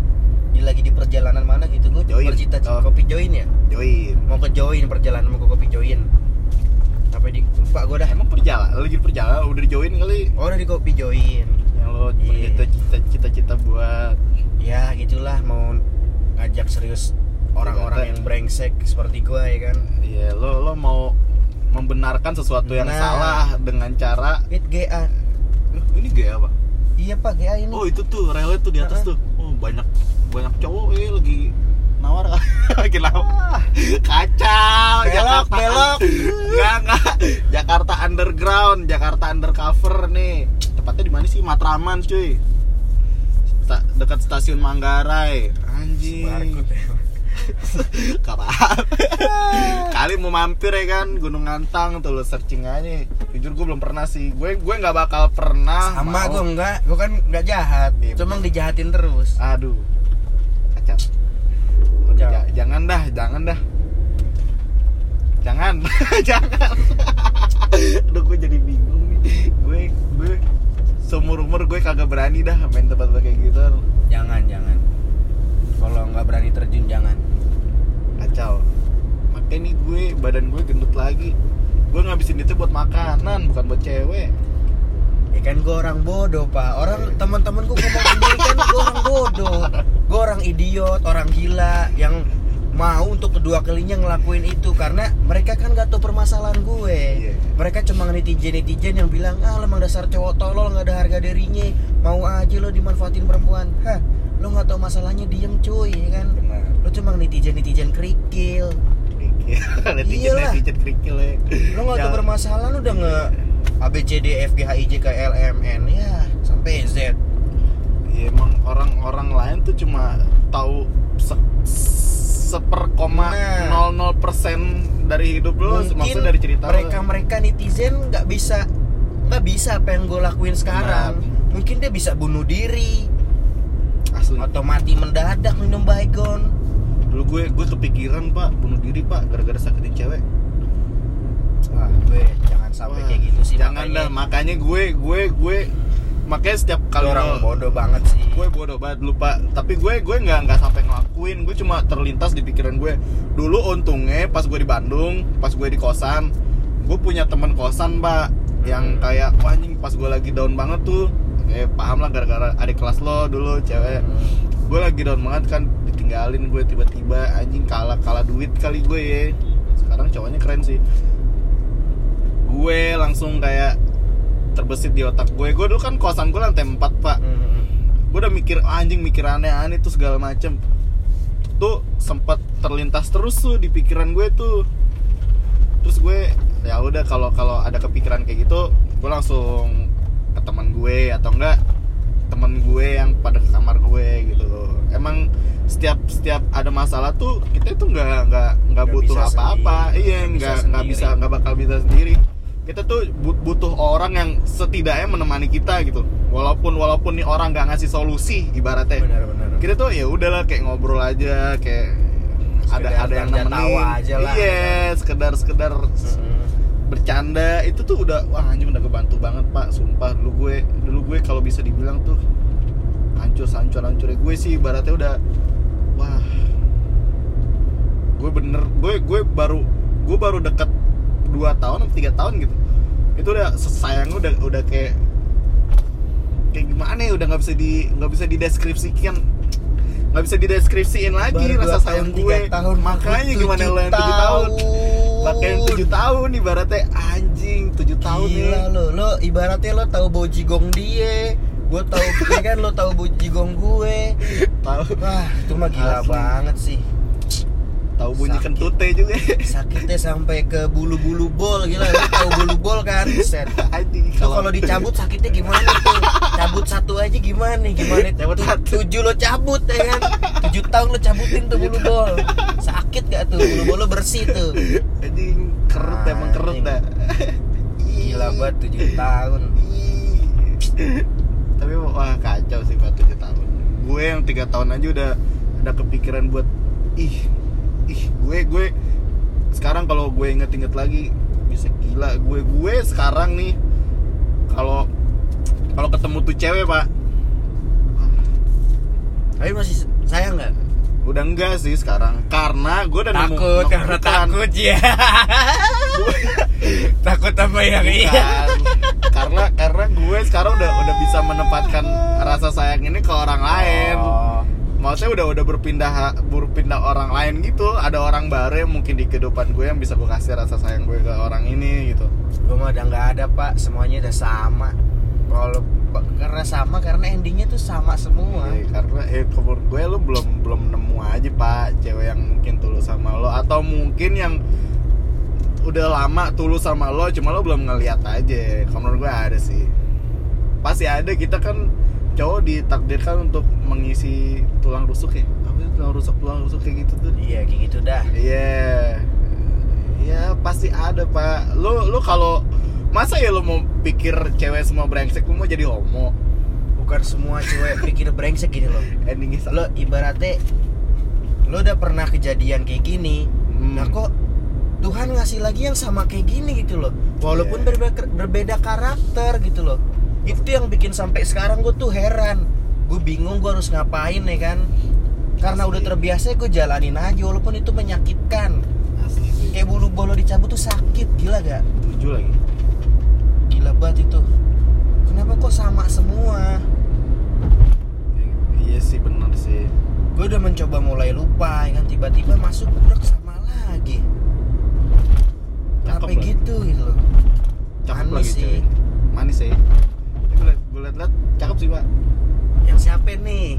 Di lagi di perjalanan mana gitu gue Join. bercita-cita Oh. kopi join ya? Join. Mau ke join perjalanan mau ke kopi join. Apa di lupa gue dah. Emang perjalanan lagi perjalanan udah di join kali? Oh udah di kopi join. Yang lo Iya. cita-cita cita-cita buat ya gitulah mau ngajak serius orang-orang yang brengsek seperti gue ya kan Iya, lo lo mau membenarkan sesuatu yang Nah. salah dengan cara it GA "Eh, ini gay apa? iya pak GA ini Oh itu tuh relnya tuh di atas Heeh. tuh. Oh banyak banyak cowok eh lagi nawar *laughs* kenapa kacau Belok, Jakarta belok. enggak enggak Jakarta underground Jakarta undercover nih tepatnya di mana sih Matraman cuy Sta- dekat stasiun Manggarai. Anjing. Ya. *laughs* Gak apa Kali mau mampir ya kan Gunung Ngantang tuh lo searching aja. Jujur gue belum pernah sih. Gue gue nggak bakal pernah sama gue enggak. Gue kan enggak jahat. Iya, cuma dijahatin terus. Aduh. Kacau. Udah, Jangan dah Jangan dah. Jangan. *laughs* Jangan. *laughs* Aduh gue jadi bingung nih. Gue Gue Seumur umur gue kagak berani dah main tempat-tempat kayak gitu. Jangan jangan. Kalau nggak berani terjun jangan. Kacau. Makanya nih gue Badan gue gendut lagi. Gue ngabisin itu buat makanan Bukan buat cewek. Ya kan gue orang bodoh pak. Orang teman-teman gue ngomong sendiri kan gue orang bodoh. Gue orang idiot, orang gila Yang mau untuk kedua kalinya ngelakuin itu Karena mereka kan gak tahu permasalahan gue. Iya. Mereka cuma netizen-netizen yang bilang Ah lo emang dasar cowok tolol gak ada harga dirinya. Mau aja lo dimanfaatin perempuan. Hah? Lo gak tahu masalahnya diem cuy ya kan? Benar. Lo cuma netizen-netizen kerikil. Netizen *laughs* Iyalah. netizen kerikil ya. Lo gak tahu Ya, permasalahan udah nge A B C D F G H I J K L M N ya sampai Z. Ya emang orang-orang lain tuh cuma tahu se seper koma nol nol persen dari hidup lo maksudnya dari cerita lo. mereka mereka netizen nggak bisa nggak bisa apa yang gue lakuin sekarang. Mungkin dia bisa bunuh diri. Asli. Atau mati mendadak minum baygon. Dulu gue gue kepikiran pak bunuh diri pak gara-gara sakitin cewek. Wah gue jangan sampai Wah, kayak gitu sih jangan makanya. dah. Makanya gue gue gue makanya setiap kali orang lo- bodoh banget sih. Gue bodoh banget lupa. Tapi gue gue nggak nggak sampai ngelakuin. Gue cuma terlintas di pikiran gue. Dulu untungnya pas gue di Bandung pas gue di kosan gue punya temen kosan mbak yang Hmm. kayak wah anjing pas gue lagi down banget tuh. Kayak paham lah gara-gara adik kelas lo dulu cewek. Hmm. gue lagi down banget kan ditinggalin gue tiba-tiba anjing kalah kalah duit kali gue ya sekarang cowoknya keren sih. Gue langsung kayak terbesit di otak gue. Gue dulu kan kosan gue lantai 4 pak. Hmm. gue udah mikir "Ah, anjing mikir aneh-aneh tuh segala macem. Tuh sempat terlintas terus tuh di pikiran gue tuh. Terus gue ya udah kalau kalau ada kepikiran kayak gitu gue langsung ke teman gue atau enggak temen gue yang pada ke kamar gue gitu. Emang setiap setiap ada masalah tuh kita itu nggak nggak nggak butuh apa-apa. iya nggak nggak bisa nggak bakal bisa sendiri kita tuh but- butuh orang yang setidaknya menemani kita gitu. Walaupun walaupun nih orang nggak ngasih solusi ibaratnya. Benar-benar kita tuh ya udahlah kayak ngobrol aja kayak ada Sekedar ada yang bercanda nemenin. aja lah. iya sekedar sekedar Hmm. bercanda. Itu tuh udah wah anjing udah kebantu banget pak. Sumpah dulu gue dulu gue kalau bisa dibilang tuh hancur hancur hancur. Gue sih ibaratnya udah wah. Gue bener gue gue baru gue baru deket 2 tahun atau tiga tahun gitu. Itu udah sayang udah udah kayak kayak gimana ya udah nggak bisa di nggak bisa dideskripsikan. Nggak bisa dideskripsiin lagi Baru rasa dua sayang tahun, gue. tahun makanya gimana lo yang tujuh tahun? pakai yang tujuh tahun ibaratnya anjing tujuh tahun Gila nih lo, lo ibaratnya lo tahu bau jigong dia, gue tahu ya kan lo tahu bau jigong gue. *laughs* tahu. Wah, itu mah gila Asli. banget sih. Tahu bunyi Sakit. kentute juga Sakitnya sampai ke bulu-bulu bol gila. Lo tahu bulu bol kan? Set. *laughs* kalau dicabut sakitnya gimana tuh? Cabut satu aja gimana? Gimana? *laughs* Cabut Tu- satu. Tujuh lo cabut ya kan? Tujuh tahun lo cabutin tuh bulu bol. Sakit gak tuh? Bulu bol lo bersih tuh. anjing kerut Anjing. emang kerut dah Gila banget tujuh tahun. Tapi wah kacau sih pak tujuh tahun gue yang tiga tahun aja udah ada kepikiran buat ih ih gue gue sekarang kalau gue inget-inget lagi bisa gila gue gue sekarang nih kalau kalau ketemu tuh cewek pak Tapi masih sayang nggak? udah enggak sih sekarang karena gue udah takut nemu- karena bukan. takut ya *laughs* takut apa yang iya karena karena gue sekarang udah udah bisa menempatkan rasa sayang ini ke orang lain Oh. Maksudnya udah udah berpindah berpindah orang lain gitu. Ada orang baru yang mungkin di kehidupan gue yang bisa gue kasih rasa sayang gue ke orang ini gitu. Gue mah udah nggak ada pak. Semuanya udah sama. Kalau karena sama karena endingnya tuh sama semua. Iya, karena eh menurut gue lu belum belum nemu aja pak cewek yang mungkin tulus sama lo. Atau mungkin yang udah lama tulus sama lo cuma lo belum ngeliat aja. Kalau menurut gue ada sih. Pasti ada. Kita kan cowok ditakdirkan untuk mengisi tulang rusuk ya? Apa itu tulang rusuk tulang rusuk kayak gitu tuh? Iya kayak gitu dah. Iya. Ya pasti ada pak. Lu lu kalau masa ya lu mau pikir cewek semua brengsek lu mau jadi homo? Bukan semua cewek *laughs* pikir brengsek gini loh. Endingnya lo ibaratnya lo udah pernah kejadian kayak gini Hmm. nah kok Tuhan ngasih lagi yang sama kayak gini gitu loh. Walaupun Iya. berbeda, berbeda karakter gitu loh itu yang bikin sampai sekarang gue tuh heran. Gue bingung gue harus ngapain ya kan. Karena Asli. udah terbiasa gue jalanin aja walaupun itu menyakitkan. Asli kayak bulu bolo dicabut tuh sakit gila gak tujuh lagi. Gila banget itu. Kenapa kok sama semua? Iya sih bener sih. Gue udah mencoba mulai lupa ya kan? Tiba-tiba masuk udah sama lagi. Cakep lah. gitu gitu loh. Manis lagi sih. cewek manis sih gue liat gue liat, liat cakep sih pak. Yang siapa nih?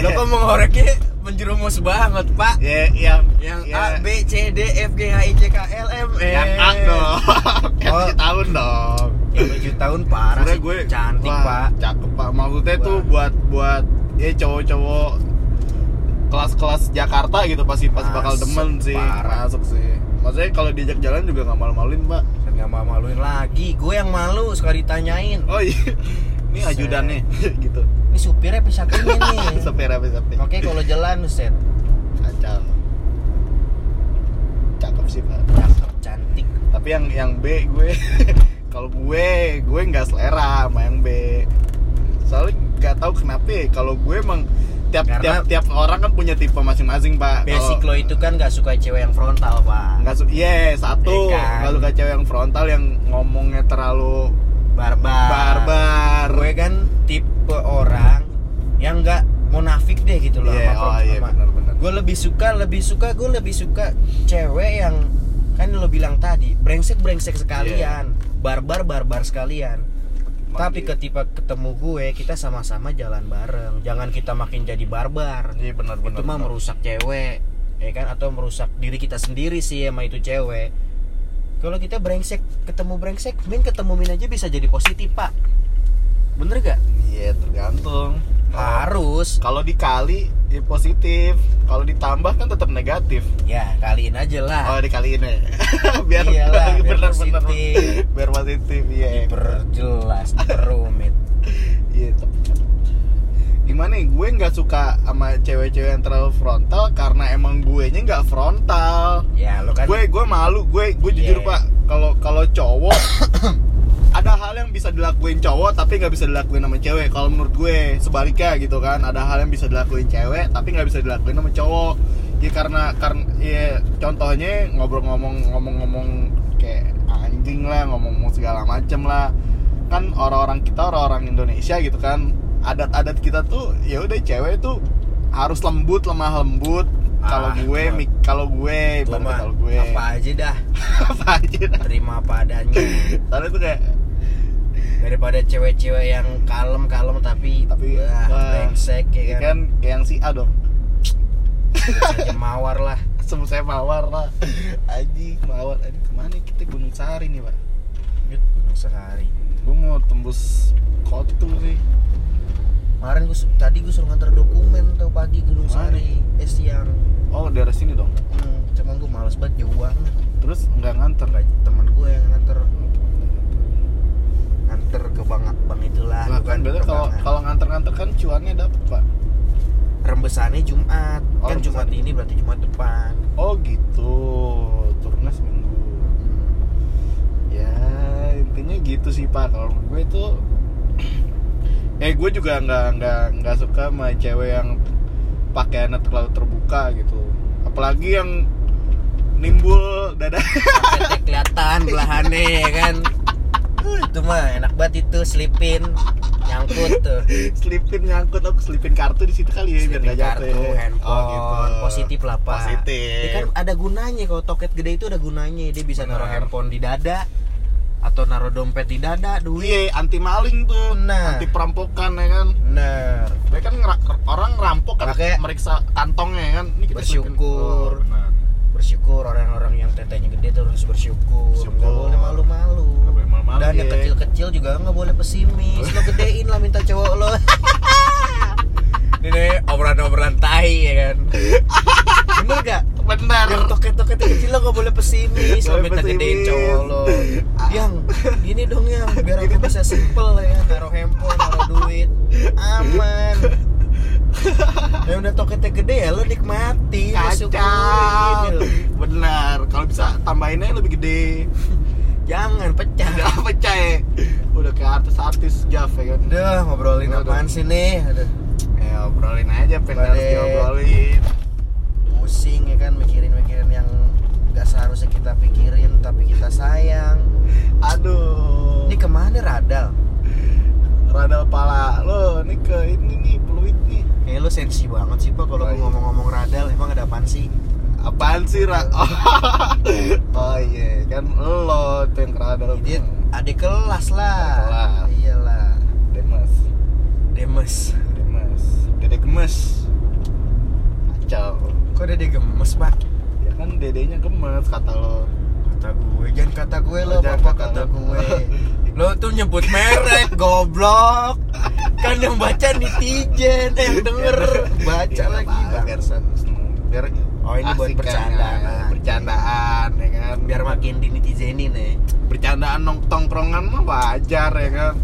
Lo kok mengoreknya menjerumus banget pak? Ya yang yang ya, A B C D F G H I J K L M N yang A dong. *laughs* Yang Oh. tahun dong. Yang tujuh tahun parah Sebenernya sih. gue cantik wah, pak. cakep pak. Maksudnya Wah. tuh buat buat ya cowok-cowok kelas-kelas Jakarta gitu pasti pasti bakal demen sih. parah. masuk sih. Maksudnya kalau diajak jalan juga nggak malu-maluin pak. Nggak mau maluin lagi. Gue yang malu suka ditanyain. Oh iya ini Set. ajudannya *laughs* gitu. Ini supirnya apa satunya nih. Sepir apa sepir oke kalau jalan set kacau. Cakep sih pak. Cakep cantik. Tapi yang yang B gue *laughs* kalau gue gue nggak selera sama yang B. Soalnya nggak tahu kenapa ya, kalau gue emang tiap Karena- tiap tiap orang kan punya tipe masing-masing pak. Basic lo itu kan nggak suka cewek yang frontal pak. Nggak su iya satu. Iya kan? nggak suka cewek yang frontal yang ngomongnya terlalu barbar. Barbar. Gue kan tipe orang yang nggak munafik deh gitu loh sama oh iya sama- gue lebih suka lebih suka gue lebih suka cewek yang kan lo bilang tadi brengsek brengsek sekalian barbar barbar sekalian. Tapi ketika ketemu gue kita sama-sama jalan bareng. Jangan kita makin jadi barbar. Iya benar-benar itu mah merusak cewek ya kan? Atau merusak diri kita sendiri sih sama itu cewek kalau kita brengsek ketemu brengsek min ketemu min aja bisa jadi positif pak. Bener gak iya tergantung. Harus. Kalau dikali ya positif. Kalau ditambah kan tetap negatif. Ya kaliin aja lah. Oh dikaliin ya. *laughs* Biar Iyalah, biar bener-bener positif. biar positif iya iya. diperjelas diperumit. Iya gimana ya gue nggak suka sama cewek-cewek yang terlalu frontal karena emang gue nya nggak frontal. Ya lo kan gue gue malu gue gue Iya. jujur pak kalau kalau cowok *coughs* ada hal yang bisa dilakuin cowok tapi nggak bisa dilakuin sama cewek. Kalau menurut gue sebaliknya gitu kan ada hal yang bisa dilakuin cewek tapi nggak bisa dilakuin sama cowok. Ya karena karena ya contohnya ngobrol ngomong ngomong-ngomong kayak anjing lah ngomong segala macem lah. Kan orang-orang kita orang-orang Indonesia gitu kan adat-adat kita tuh ya udah cewek tuh harus lembut lemah lembut. Kalau Ah, gue gua- mik kalau gue kalau gue. Apa aja dah. *laughs* Apa aja dah. terima apa adanya. Soalnya tuh kayak daripada cewek-cewek yang kalem-kalem tapi Tapi, wah, wah, brengsek ya ya kan, kan kayak yang si A dong. Saja mawar lah. *laughs* Sebut saya mawar lah. Aji mawar. Aji ke mana kita Gunung Sari nih pak? Gunung sehari gue mau tembus kotu sih kemarin gue tadi gue suruh nganter dokumen tuh pagi gunung sehari eh siang. Oh daerah sini dong? Hmm, cuman gue males banget jauh banget. Terus nggak nganter? Nggak, temen gue yang nganter. Nganter. Ke bang bang itulah lah kan berarti ke kalau kalau nganter-nganter kan cuannya dapet pak. Rembesannya Jumat. Oh, kan Jumat ini berarti Jumat depan. Oh gitu. Turunnya seminggu. Ya intinya gitu sih pak. Kalau gue itu *clears throat* eh gue juga nggak nggak nggak suka sama cewek yang pakaiannya terlalu terbuka gitu. Apalagi yang nimbul dada. Kelihatan belahannya ya kan? Uh, itu mah enak banget itu selipin nyangkut tuh. Selipin nyangkut aku selipin kartu di situ kali ya biar nggak jatuh kartu ya. handphone oh gitu positif lah pak. Positif. Dia kan ada gunanya kalau toket gede itu ada gunanya. Dia bisa naruh handphone di dada atau naruh dompet di dada duit. Iya anti maling tuh. Nah. anti perampokan ya kan? Bener Mereka kan ngera- orang ngerampok kan Makanya- meriksa kantongnya ya kan? Ini kita Bersyukur. Oh, benar. bersyukur orang-orang yang tetenya gede tuh harus bersyukur. Bersyukur. nggak boleh malu-malu dan yang ya. kecil-kecil juga nggak boleh pesimis. Lo gedein lah minta cowok lo. *laughs* Ini obrolan-obrolan tai ya kan? *laughs* Bener gak benar yang toket-toket yang kecil lo gak boleh pesimis. Lo minta gedein cowok lo. Yang gini dong yang biar aku bisa simple ya. Naruh handphone naruh duit. Aman. Yang udah toketnya gede ya lo nikmati. Kacau. gitu. benar. Kalau bisa tambahinnya lebih gede. Jangan pecah. Udah pecah ya. Udah kayak artis-artis Jaf ya kan? Udah ngobrolin apaan sih nih? Aduh, ya obrolin aja pengen harus diobrolin pusing ya kan mikirin-mikirin yang gak seharusnya kita pikirin tapi kita sayang aduh ini ke mana radal radal pala lo ini ke ini nih peluit nih Kayak lu sensi banget sih pak kalau Oh, iya. ngomong-ngomong radal emang ada apaan sih? apaan sih ra *laughs* oh iya kan lo tuh yang radal Dia adik kelas lah. Kelas. Iyalah. Demas Demes. Demas Dede gemes kacau Kok dede gemes pak? ya kan dedenya gemes kata lo. Kata gue, jangan kata gue lo, Oh, jangan bapak kata kata lo. gue. *laughs* Lo tuh nyebut merek, goblok. Kan yang baca netizen, eh yang denger. baca Ya, lagi apa, biar Oh, ini buat kan, bercandaan. ya, bercandaan ya kan. Biar makin di netizenin ya. bercandaan nong tongkrongan mah wajar ya kan.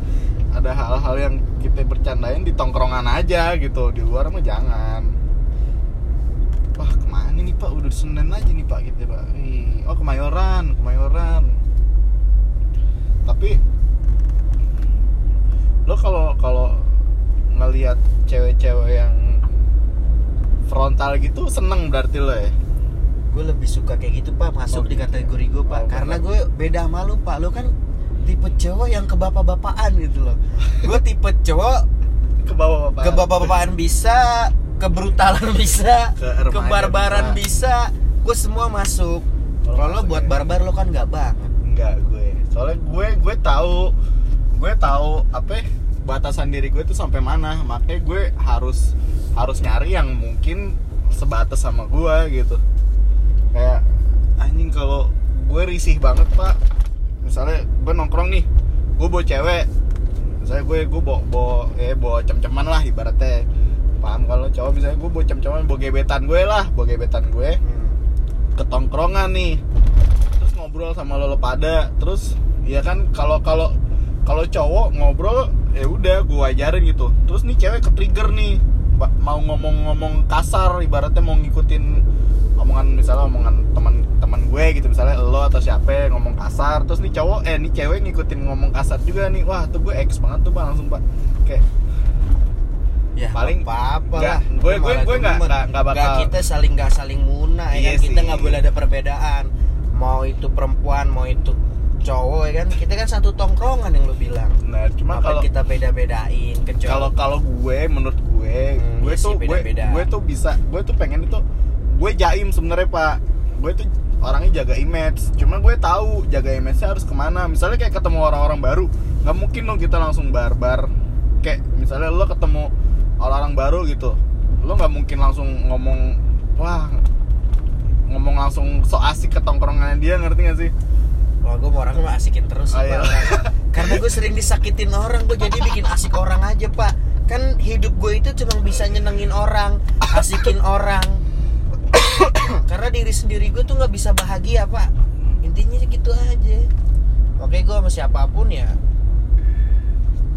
Ada hal-hal yang kita bercandain di tongkrongan aja gitu. Di luar mah jangan wah ke mana nih pak udah Senin aja nih pak gitu pak Ih, oh kemayoran kemayoran tapi lo kalau kalau ngelihat cewek-cewek yang frontal gitu seneng berarti lo ya Gue lebih suka kayak gitu pak, masuk Oh, di gitu. kategori gue pak. Oh, Karena gue beda sama lu pak. Lu kan tipe cowok yang ke bapak-bapaan gitu loh. Gue tipe cowok *laughs* ke bawah pak ke bapak-bapaan *laughs* bisa, ke brutalan bisa, bisa. Gue semua masuk. Kalau lo buat ya. barbar lo kan nggak banget. Enggak gue. Soalnya gue gue tahu gue tahu apa ya, batasan diri gue tuh sampai mana. Makanya gue harus harus nyari yang mungkin sebatas sama gue gitu. Kayak anjing kalau gue risih banget, Pak. Misalnya gue nongkrong nih, gue bawa cewek. Misalnya gue gue bawa bawa eh bawa cem-ceman lah ibaratnya. Paham? Kalau cowok misalnya gue bawa cem-ceman bawa gebetan gue lah, bawa gebetan gue. Ke tongkrongan nih. Terus ngobrol sama lo, lo pada. Terus ya kan kalau kalau kalau cowok ngobrol ya udah gue wajarin gitu. Terus nih cewek ke trigger nih mau ngomong-ngomong kasar ibaratnya mau ngikutin omongan misalnya omongan teman-teman gue gitu misalnya lo atau siapa ngomong kasar. Terus nih cowok eh nih cewek ngikutin ngomong kasar juga nih. Wah tuh gue X banget tuh pak langsung pak. Kayak Ya Paling- apa-apa nggak, lah. gue- gue- gue nggak- nggak- bakal- Nggak, kita saling nggak saling muna ya Iya kan kita nggak boleh ada perbedaan. Mau itu perempuan, mau itu cowok ya kan. Kita kan satu tongkrongan yang lu bilang. nah cuma Apa kalau kita beda-bedain kecuali kalau kalau gue menurut gue Hmm, gue iya sih, tuh gue beda-beda. gue tuh bisa gue tuh pengen itu gue jaim sebenarnya pak gue tuh orangnya jaga image cuma gue tahu jaga image nya harus ke mana misalnya kayak ketemu orang-orang baru nggak mungkin dong kita langsung barbar kayak misalnya lo ketemu orang-orang baru gitu. Lo nggak mungkin langsung ngomong wah ngomong langsung so asik ke tongkrongannya dia ngerti gak sih? Wah gue orangnya mah asikin terus Oh, iya. *laughs* Karena gue sering disakitin orang Gue jadi bikin asik orang aja pak. Kan hidup gue itu cuma bisa nyenengin orang Asikin orang. *coughs* Karena diri sendiri gue tuh nggak bisa bahagia pak. Intinya gitu aja. Oke gue sama siapa pun ya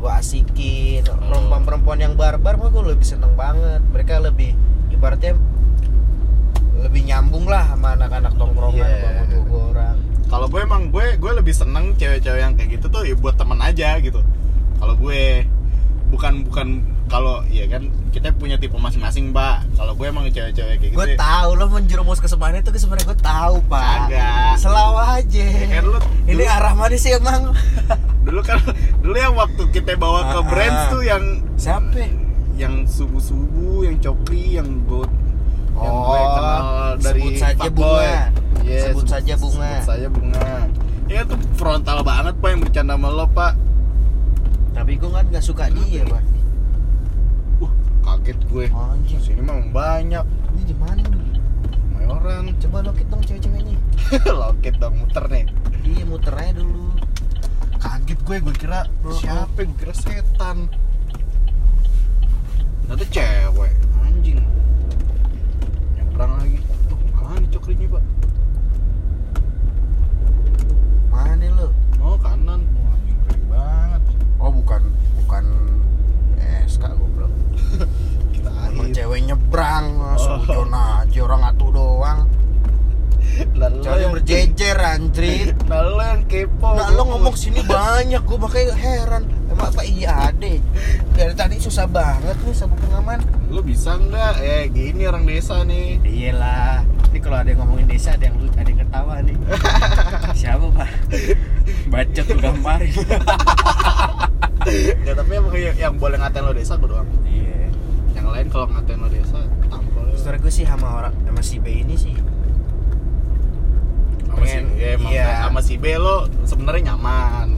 Gue asikin. Perempuan-perempuan yang barbar mah gue lebih seneng banget. Mereka lebih Ibaratnya Lebih nyambung lah sama anak-anak tongkrongan yeah. gue orang. Kalau gue emang gue gue lebih seneng cewek-cewek yang kayak gitu tuh ya buat temen aja gitu. Kalau gue bukan bukan kalau ya kan kita punya tipe masing-masing pak kalau gue emang cewek-cewek kayak gitu Gue ya- tahu lo menjerumus ke semuanya itu sebenarnya gue tahu pak. Kagak. Selalu aja. Ya kan lu Ini dulu, arah mana sih emang? *laughs* dulu kan dulu yang waktu kita bawa ke Ah, brands ah. tuh yang Siapa? yang subuh subuh yang cokli yang gold yang gue Oh, kenal dari sebut saja bunga. Yes, Sebut saja bunga. sebut saja bunga ya tuh frontal banget pak yang bercanda sama lo pak tapi gue kan gak suka dia pak kaget gue. Anjing. Sini memang banyak. Ini di mana nih mayoran coba lokit dong cewek-ceweknya *laughs* loket dong muter nih. Iya muter aja dulu. Kaget gue gue kira Oh, siapa gue kira setan. Ternyata cewek. Anjing nyebrang lagi tuh mana cokrinya pak mana lo oh kanan wah anjing keren banget oh bukan bukan SK goblok kita Emang akhir cewek nyebrang langsung Oh. zona aja orang atu doang lalu cewek berjejer anjrit nah lo yang kepo Nah lo ngomong sini banyak gue makanya heran Emang apa iya ade Dari tadi susah banget nih sabuk pengaman lo bisa nggak eh gini orang desa nih. Iyalah Ini kalau ada yang ngomongin desa ada yang ada yang ketawa nih. *laughs* Siapa pak? Baca tuh gambarin. *laughs* Ya tapi emang yang, yang boleh ngatain lo desa gue doang. Iya. Yang lain kalau ngatain lo desa tampol Sebenernya gue sih sama orang sama si B ini sih. Sama si ya, iya. sama si B lo sebenarnya nyaman.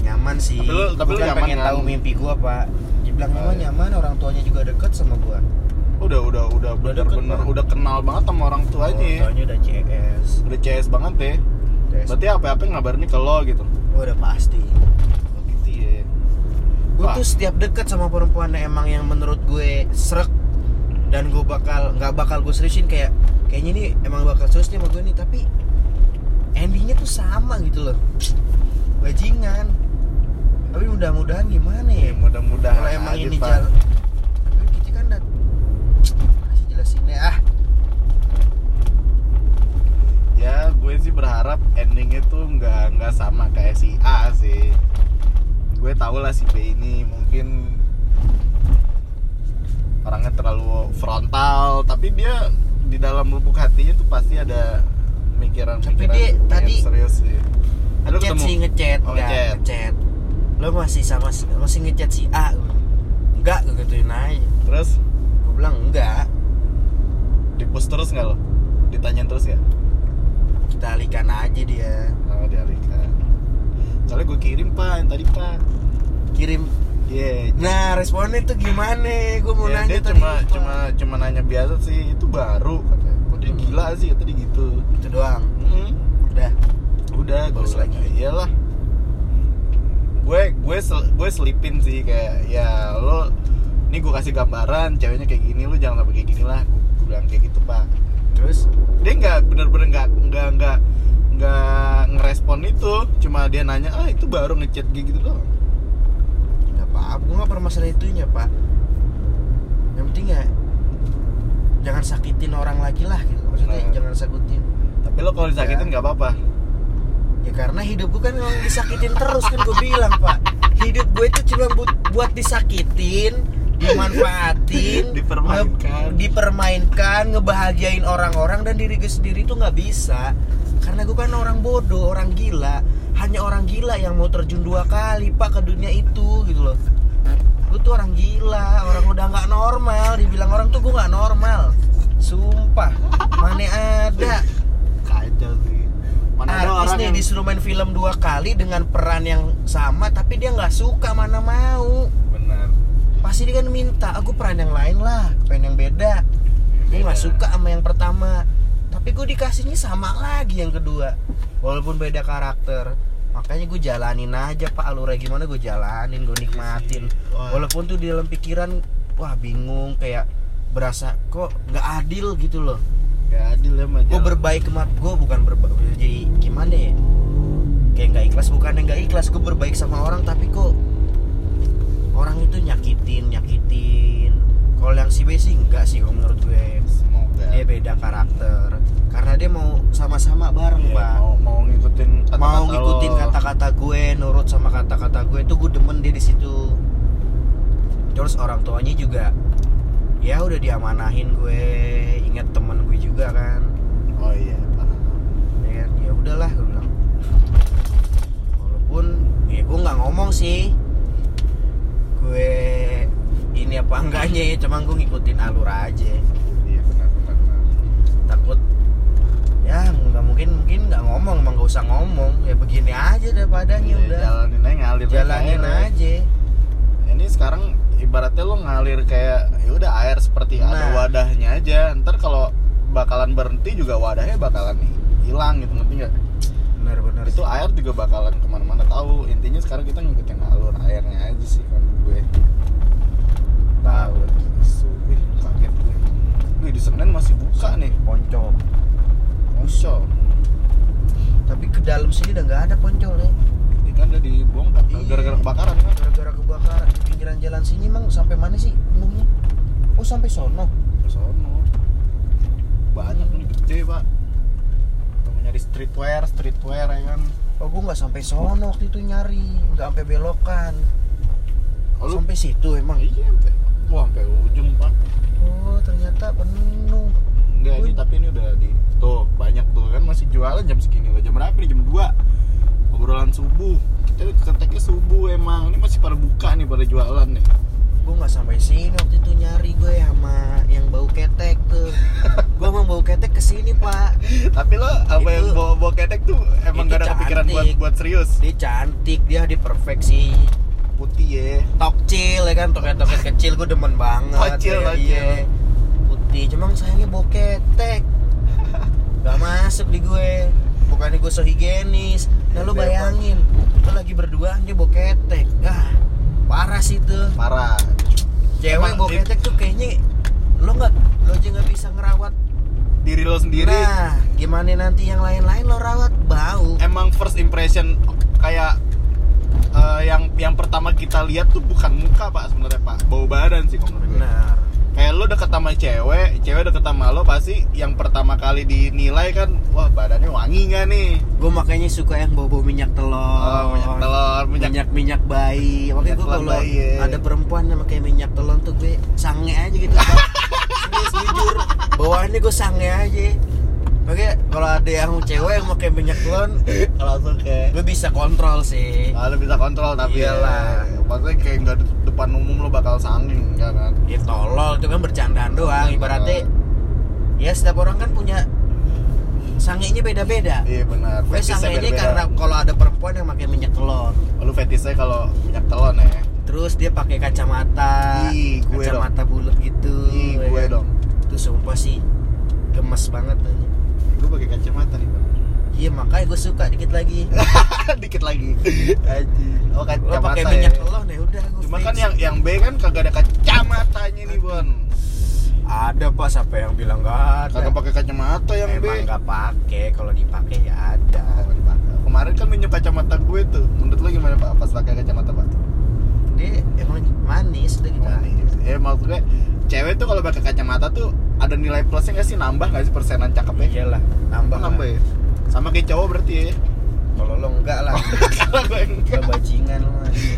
Nyaman sih. Tapi lu- tapi kan nyaman pengen kan? tahu mimpi gue pak. Dibilang Oh, nyaman iya. nyaman orang tuanya juga deket sama gue udah udah udah bener-bener udah kenal banget sama orang tuanya Orang tuanya udah CS udah CS banget deh CS. berarti apa-apa ngabarin ke lo gitu? Oh, udah pasti. Oh, gitu ya. Gue tuh setiap deket sama perempuan emang yang menurut gue srek dan gue bakal nggak bakal gue seriusin kayak kayaknya ini emang bakal serius nih sama gue nih tapi endingnya tuh sama gitu loh. Bajingan. Tapi mudah-mudahan gimana ya? Ya mudah-mudahan kalau emang ini jalan tapi kita kan udah masih jelasin deh ah ya gue sih berharap endingnya tuh nggak nggak sama kayak si A sih. Gue tau lah si B ini mungkin orangnya terlalu frontal tapi dia di dalam lubuk hatinya tuh pasti ada pemikiran-pemikiran Tapi dia tadi serius sih. Lu ngechat ketemu? sih ngechat Oh, nggak ngechat. lo masih sama si- masih ngechat si A? Enggak gue gituin aja. Terus? Gue bilang enggak. Di push terus nggak lo ditanyain terus ya kita alihkan aja dia. Oh dialihkan soalnya gue kirim pak yang tadi pak. Kirim. Iya, nah responnya tuh gimana? Gue mau ya, nanya dia tadi cuma cuma cuma nanya biasa sih. Itu baru katanya. Kok dia Hmm. gila sih kata dia gitu. Itu doang. Hmm, udah. Udah Balas gue lagi. iyalah gue gue sel- gue selipin sih kayak ya lo ini gue kasih gambaran ceweknya kayak gini lo jangan sampai kayak gini lah. Gue bilang kayak gitu pak terus dia nggak bener-bener nggak nggak nggak nggak ngerespon itu. Cuma dia nanya ah itu baru ngechat kayak gitu doang. Nggak apa-apa gue nggak permasalahan itunya pak. Yang penting ya jangan sakitin orang lagi lah gitu. Maksudnya Nah. jangan sakitin. Tapi lo kalau disakitin Ya. nggak apa-apa. Ya karena hidup gue kan memang disakitin terus kan gue bilang pak. Hidup gue itu cuma buat, buat disakitin dimanfaatin *laughs* Dipermainkan. nge- dipermainkan ngebahagiain orang-orang dan diri gue sendiri tuh nggak bisa. Karena gue kan orang bodoh orang gila. Hanya orang gila yang mau terjun dua kali pak ke dunia itu gitu loh. Gue tuh orang gila orang udah nggak normal. Dibilang orang tuh gue nggak normal. Sumpah mana ada? Kacau sih. Mana ada artis orang nih yang disuruh main film dua kali dengan peran yang sama tapi dia nggak suka mana mau. Benar pasti dia kan minta aku peran yang lain lah pengen yang beda. Gue nggak suka sama yang pertama. Tapi gue dikasihnya sama lagi yang kedua. Walaupun beda karakter makanya gue jalanin aja pak. Alurnya gimana gue jalanin gue nikmatin. Wah. walaupun tuh di dalam pikiran wah bingung kayak berasa kok nggak adil? gitu loh. Gak adil ya gue berbaik kemat gue bukan berbaik jadi gimana ya? Kayak nggak ikhlas bukan yang nggak ikhlas gue berbaik sama orang tapi kok orang itu nyakitin nyakitin. Kalau yang si B sih enggak sih kalau menurut gue. Semoga. Dia beda karakter. Karena dia mau sama-sama bareng Iya, pak. mau mau ngikutin kata-kata mau ngikutin kata-kata gue nurut sama kata-kata gue itu gue demen dia di situ. Terus orang tuanya juga ya udah diamanahin gue ingat temen gue juga kan. Oh iya paham. ya kan? ya udahlah gue bilang. Walaupun ya gue nggak ngomong sih gue ini apa enggaknya ya cuma gue ngikutin alur aja. Iya benar benar benar. takut ya nggak mungkin mungkin nggak ngomong emang nggak usah ngomong. Ya begini aja deh padanya Ya, udah. jalanin aja ngalir jalanin aja. aja. Ini sekarang ibaratnya lo ngalir kayak ya udah air seperti ada Nah. wadahnya aja. Ntar kalau bakalan berhenti juga wadahnya bakalan hilang gitu ngerti nggak itu air juga bakalan ke mana-mana tahu. Intinya sekarang kita ngikutin alur airnya aja sih kan gue. Tahu wih kaget gue. Wih di Senen masih buka nih. Poncol. Osho tapi ke dalam sini udah nggak ada poncol ya. Ini kan udah dibongkar Iya. gara-gara kebakaran kan? Gara-gara kebakaran. Di pinggiran jalan sini emang sampai mana sih penuhnya oh sampai sono. Ke sono. Banyak nih gede pak nyari streetwear streetwear ya kan? Oh gua nggak sampai sono waktu itu nyari nggak sampai belokan. Oh, sampai situ emang. Iya sampai wah sampai ujung pak. Oh ternyata penuh. Enggak ini tapi ini udah di tuh banyak tuh kan masih jualan jam segini loh jam berapa nih? Jam 2 obrolan subuh. Kita keteknya subuh emang. Ini masih pada buka nih pada jualan nih. Gue nggak sampai sini waktu itu nyari gue sama yang bau ketek tuh *laughs* gue emang bau ketek ke sini pak. Tapi lo apa Itu- yang bawa bawa ketek tuh emang gak ada kepikiran buat cantik. buat serius? Dia cantik dia di perfeksi putih ya. Tokcil ya kan? Toket-toket kecil gue demen banget. Kocil, ya, iya. putih cuma sayangnya bau ketek. *laughs* Gak masuk di gue. Bukannya gue so higienis. Nah lu Iya, bayangin lu lagi berduaan dia bau ketek. Ah parah sih tuh parah. Cewek di- ketek tuh kayaknya lo nggak lo aja nggak bisa ngerawat diri lo sendiri. Nah gimana nanti yang lain-lain lo rawat? Bau. Emang first impression kayak eh, yang yang pertama kita lihat tuh bukan muka pak sebenarnya pak. Bau badan sih kalau benar kayak lo deket sama cewek cewek deket sama lo pasti yang pertama kali dinilai kan wah badannya wangi nggak nih? Gue makanya suka yang bau-bau minyak telur. Oh minyak telur minyak minyak minyak bayi makanya gue kalau bayi, ya. ada perempuan yang pakai minyak telur tuh gue sange aja gitu. *laughs* Serius jujur. Bawaannya gue sange aja makanya kalau ada yang cewek yang pakai minyak telur langsung kayak gue bisa kontrol sih. Ah, lo bisa kontrol tapi Iyalah. ya, maksudnya kayak nggak di depan umum lo bakal sanging ya kan? Ya tolol itu kan bercandaan doang. Ibaratnya ya setiap orang kan punya sangenya beda-beda. Iya benar. Gue sange ini karena kalau ada perempuan yang pakai minyak telur Oh, lu fetishnya kalau minyak telon ya? Terus dia pakai kacamata Ih, gue kacamata bulat gitu Ih, ya gue kan? dong. Itu sumpah sih gemes banget nanya. Gue pakai kacamata nih bang iya makanya gue suka dikit lagi. *laughs* Dikit lagi. Aji. oh lo kacamata pakai ya. minyak telur nih udah gue cuma fix. kan yang yang B kan kagak ada kacamatanya nih bon. Ada pak. Siapa yang bilang nggak ada? Kagak pakai kacamata yang B. Emang nggak pakai. Kalau dipakai ya ada. Oh, kemarin kan minjem kacamata gue tuh. Menurut lo gimana pak? Pas pakai kacamata pak? Dia emang manis udah gitu. Manis. ya maksud gue cewek tuh kalau pakai kacamata tuh ada nilai plusnya nggak sih? Nambah nggak sih persenan cakepnya? Iyalah nambah nambah ya? Sama kayak cowok berarti ya? Kalau lo enggak lah. *laughs* Kalau gue lo enggak. Bajingan lo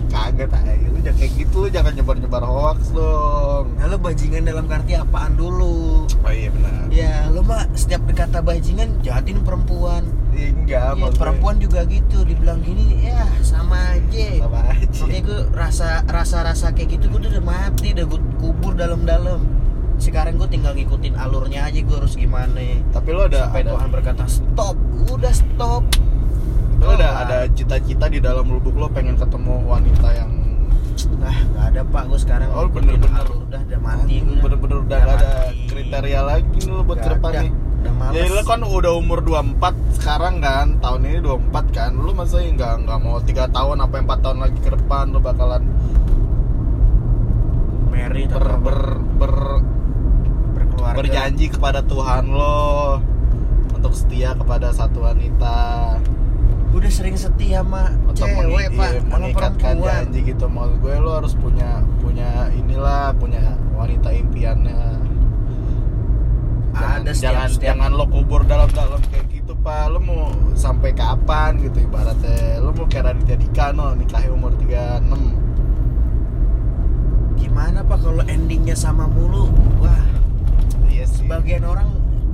kaget aja lu jangan kayak gitu lu jangan nyebar nyebar hoax dong. Nah lo bajingan dalam arti apaan dulu? Oh iya benar. Ya lo mah setiap dikata bajingan jahatin perempuan enggak Iya, maksud gue. perempuan juga gitu dibilang gini ya sama aja. Sama aja. Makanya gue rasa rasa rasa kayak gitu gue udah mati udah gue kubur dalam-dalam. Sekarang gue tinggal ngikutin alurnya aja gue harus gimana. Tapi lo ada sampai ada, Tuhan berkata stop. Udah stop. Lo ada ada cita-cita di dalam lubuk lo pengen ketemu wanita yang nah nggak ada pak. Gue sekarang Oh, bener-bener. alur. Udah udah mati gue bener-bener udah gak ada kriteria lagi lo buat Nggak udah males. Jadi lo kan udah umur 24 sekarang kan tahun ini 24 kan. Lo masa nggak nggak mau tiga tahun apa empat tahun lagi ke depan lo bakalan Mary ber, ber, ber, berkeluarga. berjanji kepada Tuhan lo. Untuk setia kepada satu wanita. Udah sering setia sama untuk cewek pak. iya, sama mengikatkan perempuan. janji gitu. Maksud gue lo harus punya punya inilah punya wanita impiannya Ada setiap- jangan, setiap- jangan lo kubur dalam-dalam kayak gitu pak. Lo mau sampai kapan gitu ibaratnya? Lo mau kayak Raditya Dika no nikahnya umur 36 gimana pak kalau endingnya sama mulu? Wah. Iya sih. Sebagian orang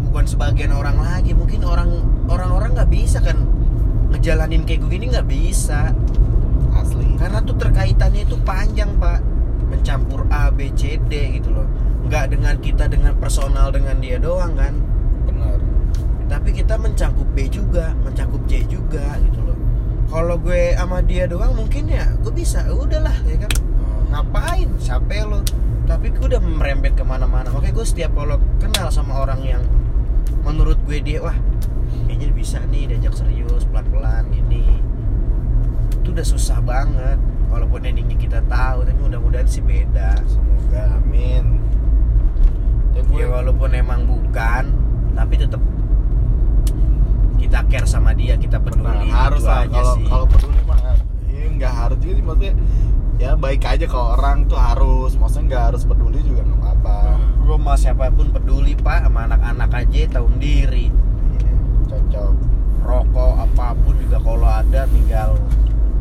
bukan sebagian orang lagi mungkin orang orang-orang nggak bisa kan ngejalanin kayak gini nggak bisa. Asli. Karena tuh terkaitannya itu panjang pak. Mencampur A B C D gitu loh nggak dengan kita dengan personal dengan dia doang kan? Benar. Tapi kita mencakup B juga mencakup C juga gitu loh. Kalau gue sama dia doang mungkin ya gue bisa. Udahlah ya kan? Ngapain? Capek lo tapi gue udah merembet ke mana-mana. Makanya gue setiap kalau kenal sama orang yang menurut gue dia wah kayaknya bisa nih diajak serius pelan-pelan gini. Itu udah susah banget walaupun endingnya kita tahu tapi mudah-mudahan sih beda. Semoga amin ya gue ya walaupun emang bukan tapi tetap kita care sama dia kita peduli Nah, harus lah. aja kalau sih. kalau peduli mah ya nggak harus juga sih maksudnya ya baik aja kalau orang tuh harus maksudnya nggak harus peduli juga nggak apa-apa. Gue sama siapa pun peduli pak sama anak-anak aja tahu diri. Iya, cocok. Rokok apa pun juga kalau ada tinggal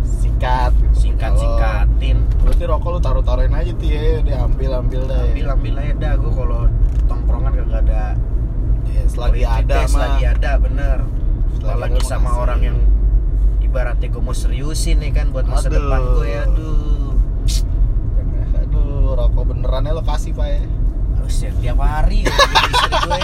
sikat gitu. singkat Kalau- singkatin berarti rokok lu taruh taruhin aja tuh ya. Dia ambil ambil dah ya. ambil ambil aja dah. Gue kalau tongkrongan kagak ada Iya, selagi ada mah. selagi ada bener. Selagi ada, sama orang yang ibaratnya gue mau seriusin nih kan buat masa Aduh. depan gue ya. Aduh. Aduh rokok benerannya lo kasih pak ya. Harus ya tiap hari ya, gue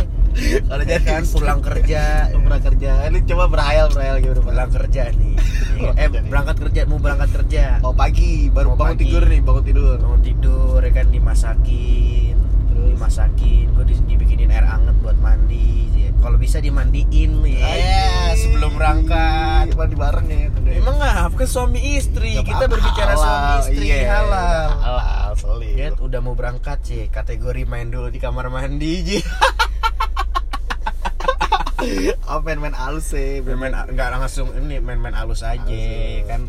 kalau Ya kan pulang kerja pernah kerja. Ini coba berhayal berhayal Pak? pulang kerja nih. Pulang eh berangkat kerja mau berangkat kerja. Oh pagi. Baru Oh, bangun pagi. tidur nih bangun tidur. Bangun tidur ya kan dimasakin. Terus? dimasakin. Gue dibikinin air anget buat mandi ya. kalau bisa dimandiin ya sebelum berangkat. Mandi bareng ya emang nggak kan suami istri? Nggak kita berbicara halal. suami istri Iya, halal. halal solid udah mau berangkat sih. Kategori main dulu di kamar mandi Ji. *laughs* oh main-main halus sih main-main nggak langsung ini main-main halus aja Halus. ya kan.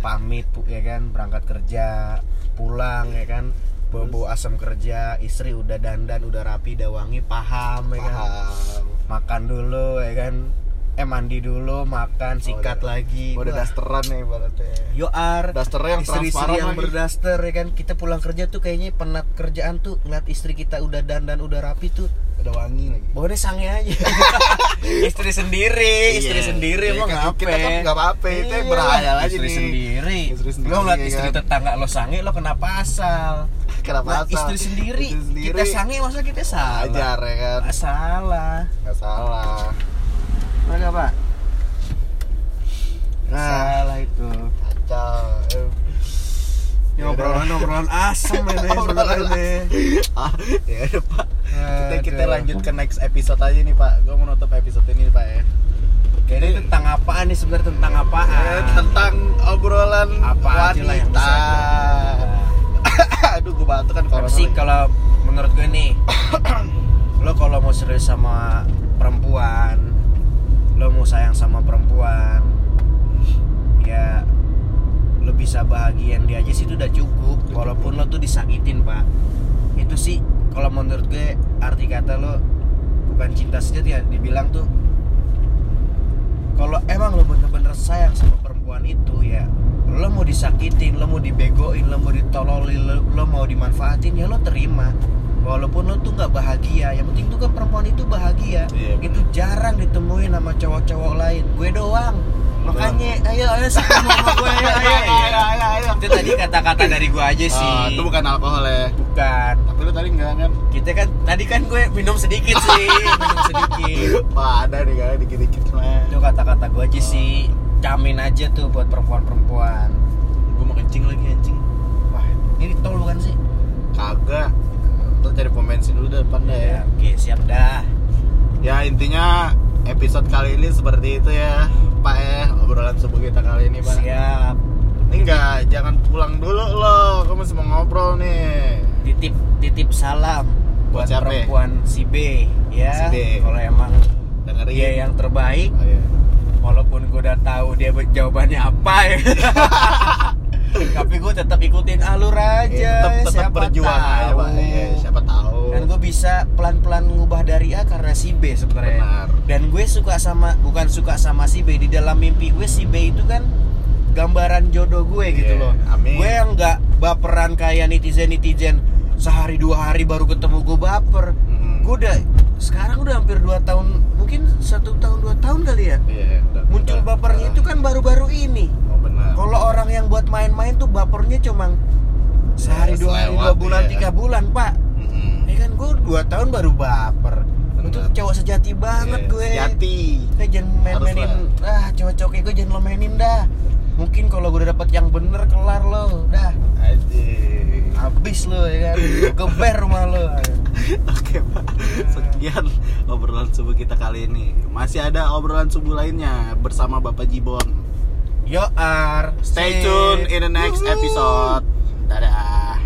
Pamit ya kan berangkat kerja pulang ya kan. Bobo asam kerja istri udah dandan udah rapi udah wangi paham ya kan. Makan dulu ya kan. Eh mandi dulu makan sikat udah- lagi udah Wah, dasteran nih ibaratnya Yoar dasternya yang istri-istri transparan yang lagi. berdaster ya kan. Kita pulang kerja tuh kayaknya penat kerjaan tuh ngeliat istri kita udah dandan udah rapi tuh udah wangi lagi. Bawaannya sange aja. *laughs* Istri sendiri istri Iya. sendiri Iya, emang kan ngapain? kita kan nggak apa-apa, itu yang Iya, berhayal aja istri nih. sendiri. Istri sendiri, lo ngeliat istri kan? tetangga lo sange lo kenapa asal kenapa Nah, asal? istri sendiri, Istri sendiri. Kita sange masa kita salah? Ajar ya kan? Nggak salah. Nggak salah. Mana pak? Nah. salah. Itu. Kacau Eh, Ya, obrolan obrolan asem ini *laughs* sebenarnya ah, ya udah pak. Kita kita lanjut ke next episode aja nih pak. Gue mau nutup episode ini pak ya. Jadi tentang apaan nih sebenarnya? Tentang apaan? Eh, tentang obrolan apa yang wanita. bisa. *laughs* aduh gue batuk kan corona sih kalau menurut gue nih, *coughs* lo kalau mau serius sama perempuan, lo mau sayang sama perempuan, ya lo bisa bahagian dia aja sih itu udah cukup. Walaupun lo tuh disakitin pak, itu sih kalau menurut gue arti kata lo bukan cinta sejati ya dibilang tuh kalau emang lo bener-bener sayang sama perempuan itu ya lo mau disakitin, lo mau dibegoin, lo mau ditololin, lo, lo mau dimanfaatin ya lo terima. Walaupun lo tuh nggak bahagia yang penting tuh kan perempuan itu bahagia. Iya, bener. itu jarang ditemuin sama cowok-cowok lain. Gue doang. Makanya *laughs* ayo ayo sih sama gue ayo ayo, ayo. ayo ayo itu tadi kata-kata dari gue aja sih. Ah, itu bukan alkohol ya. Bukan. Tapi lu tadi enggak kan? Kita kan tadi kan gue minum sedikit sih minum sedikit. *laughs* Wah ada nih kan dikit-dikit mah. Itu kata-kata gue aja sih jamin aja tuh buat perempuan-perempuan. Gue mau kencing lagi anjing. Wah ini tol bukan sih? Kagak. Ntar cari pom bensin dulu deh depan dah ya ya oke siap dah. Ya intinya episode kali ini seperti itu ya pak ya. Obrolan subuh kita kali ini pak. Siap. Ini enggak jangan pulang dulu loh. Kamu masih mau ngobrol nih? Titip titip salam Buat buat siapa? perempuan si B ya. Si B. kalau emang dengerin. dia yang terbaik oh, iya. walaupun gue udah tahu dia jawabannya apa ya. *laughs* Tapi gue tetap ikutin alur aja. Iya, tetap tetap siapa berjuang aja tahu. pak Iya, siapa tahu dan gue bisa pelan-pelan ngubah dari A karena si B sebenarnya. Benar. dan gue suka sama bukan suka sama si B di dalam mimpi gue si B itu kan gambaran jodoh gue gitu Iya, loh. amin. gue yang nggak baperan kayak netizen netizen sehari dua hari baru ketemu gue baper. Mm. gue udah sekarang udah hampir dua tahun mungkin satu tahun dua tahun kali ya. Iya, udah- muncul bapernya itu kan baru-baru ini. Oh kalau orang yang buat main-main tuh bapernya cuma sehari dua hari dua bulan iya. tiga bulan pak kan gue dua tahun baru baper tuh benar. cowok sejati banget Iya, gue Sejati. kayak jangan main-mainin ah cowok-cowok gue jangan lo mainin dah mungkin kalau gue udah dapet yang bener kelar lo dah Aduh. habis lo ya kan geber rumah lo Oke pak, sekian obrolan subuh kita kali ini. Masih ada obrolan subuh lainnya bersama Bapak Jibon. yo ar Stay tune in the next episode. Dadah.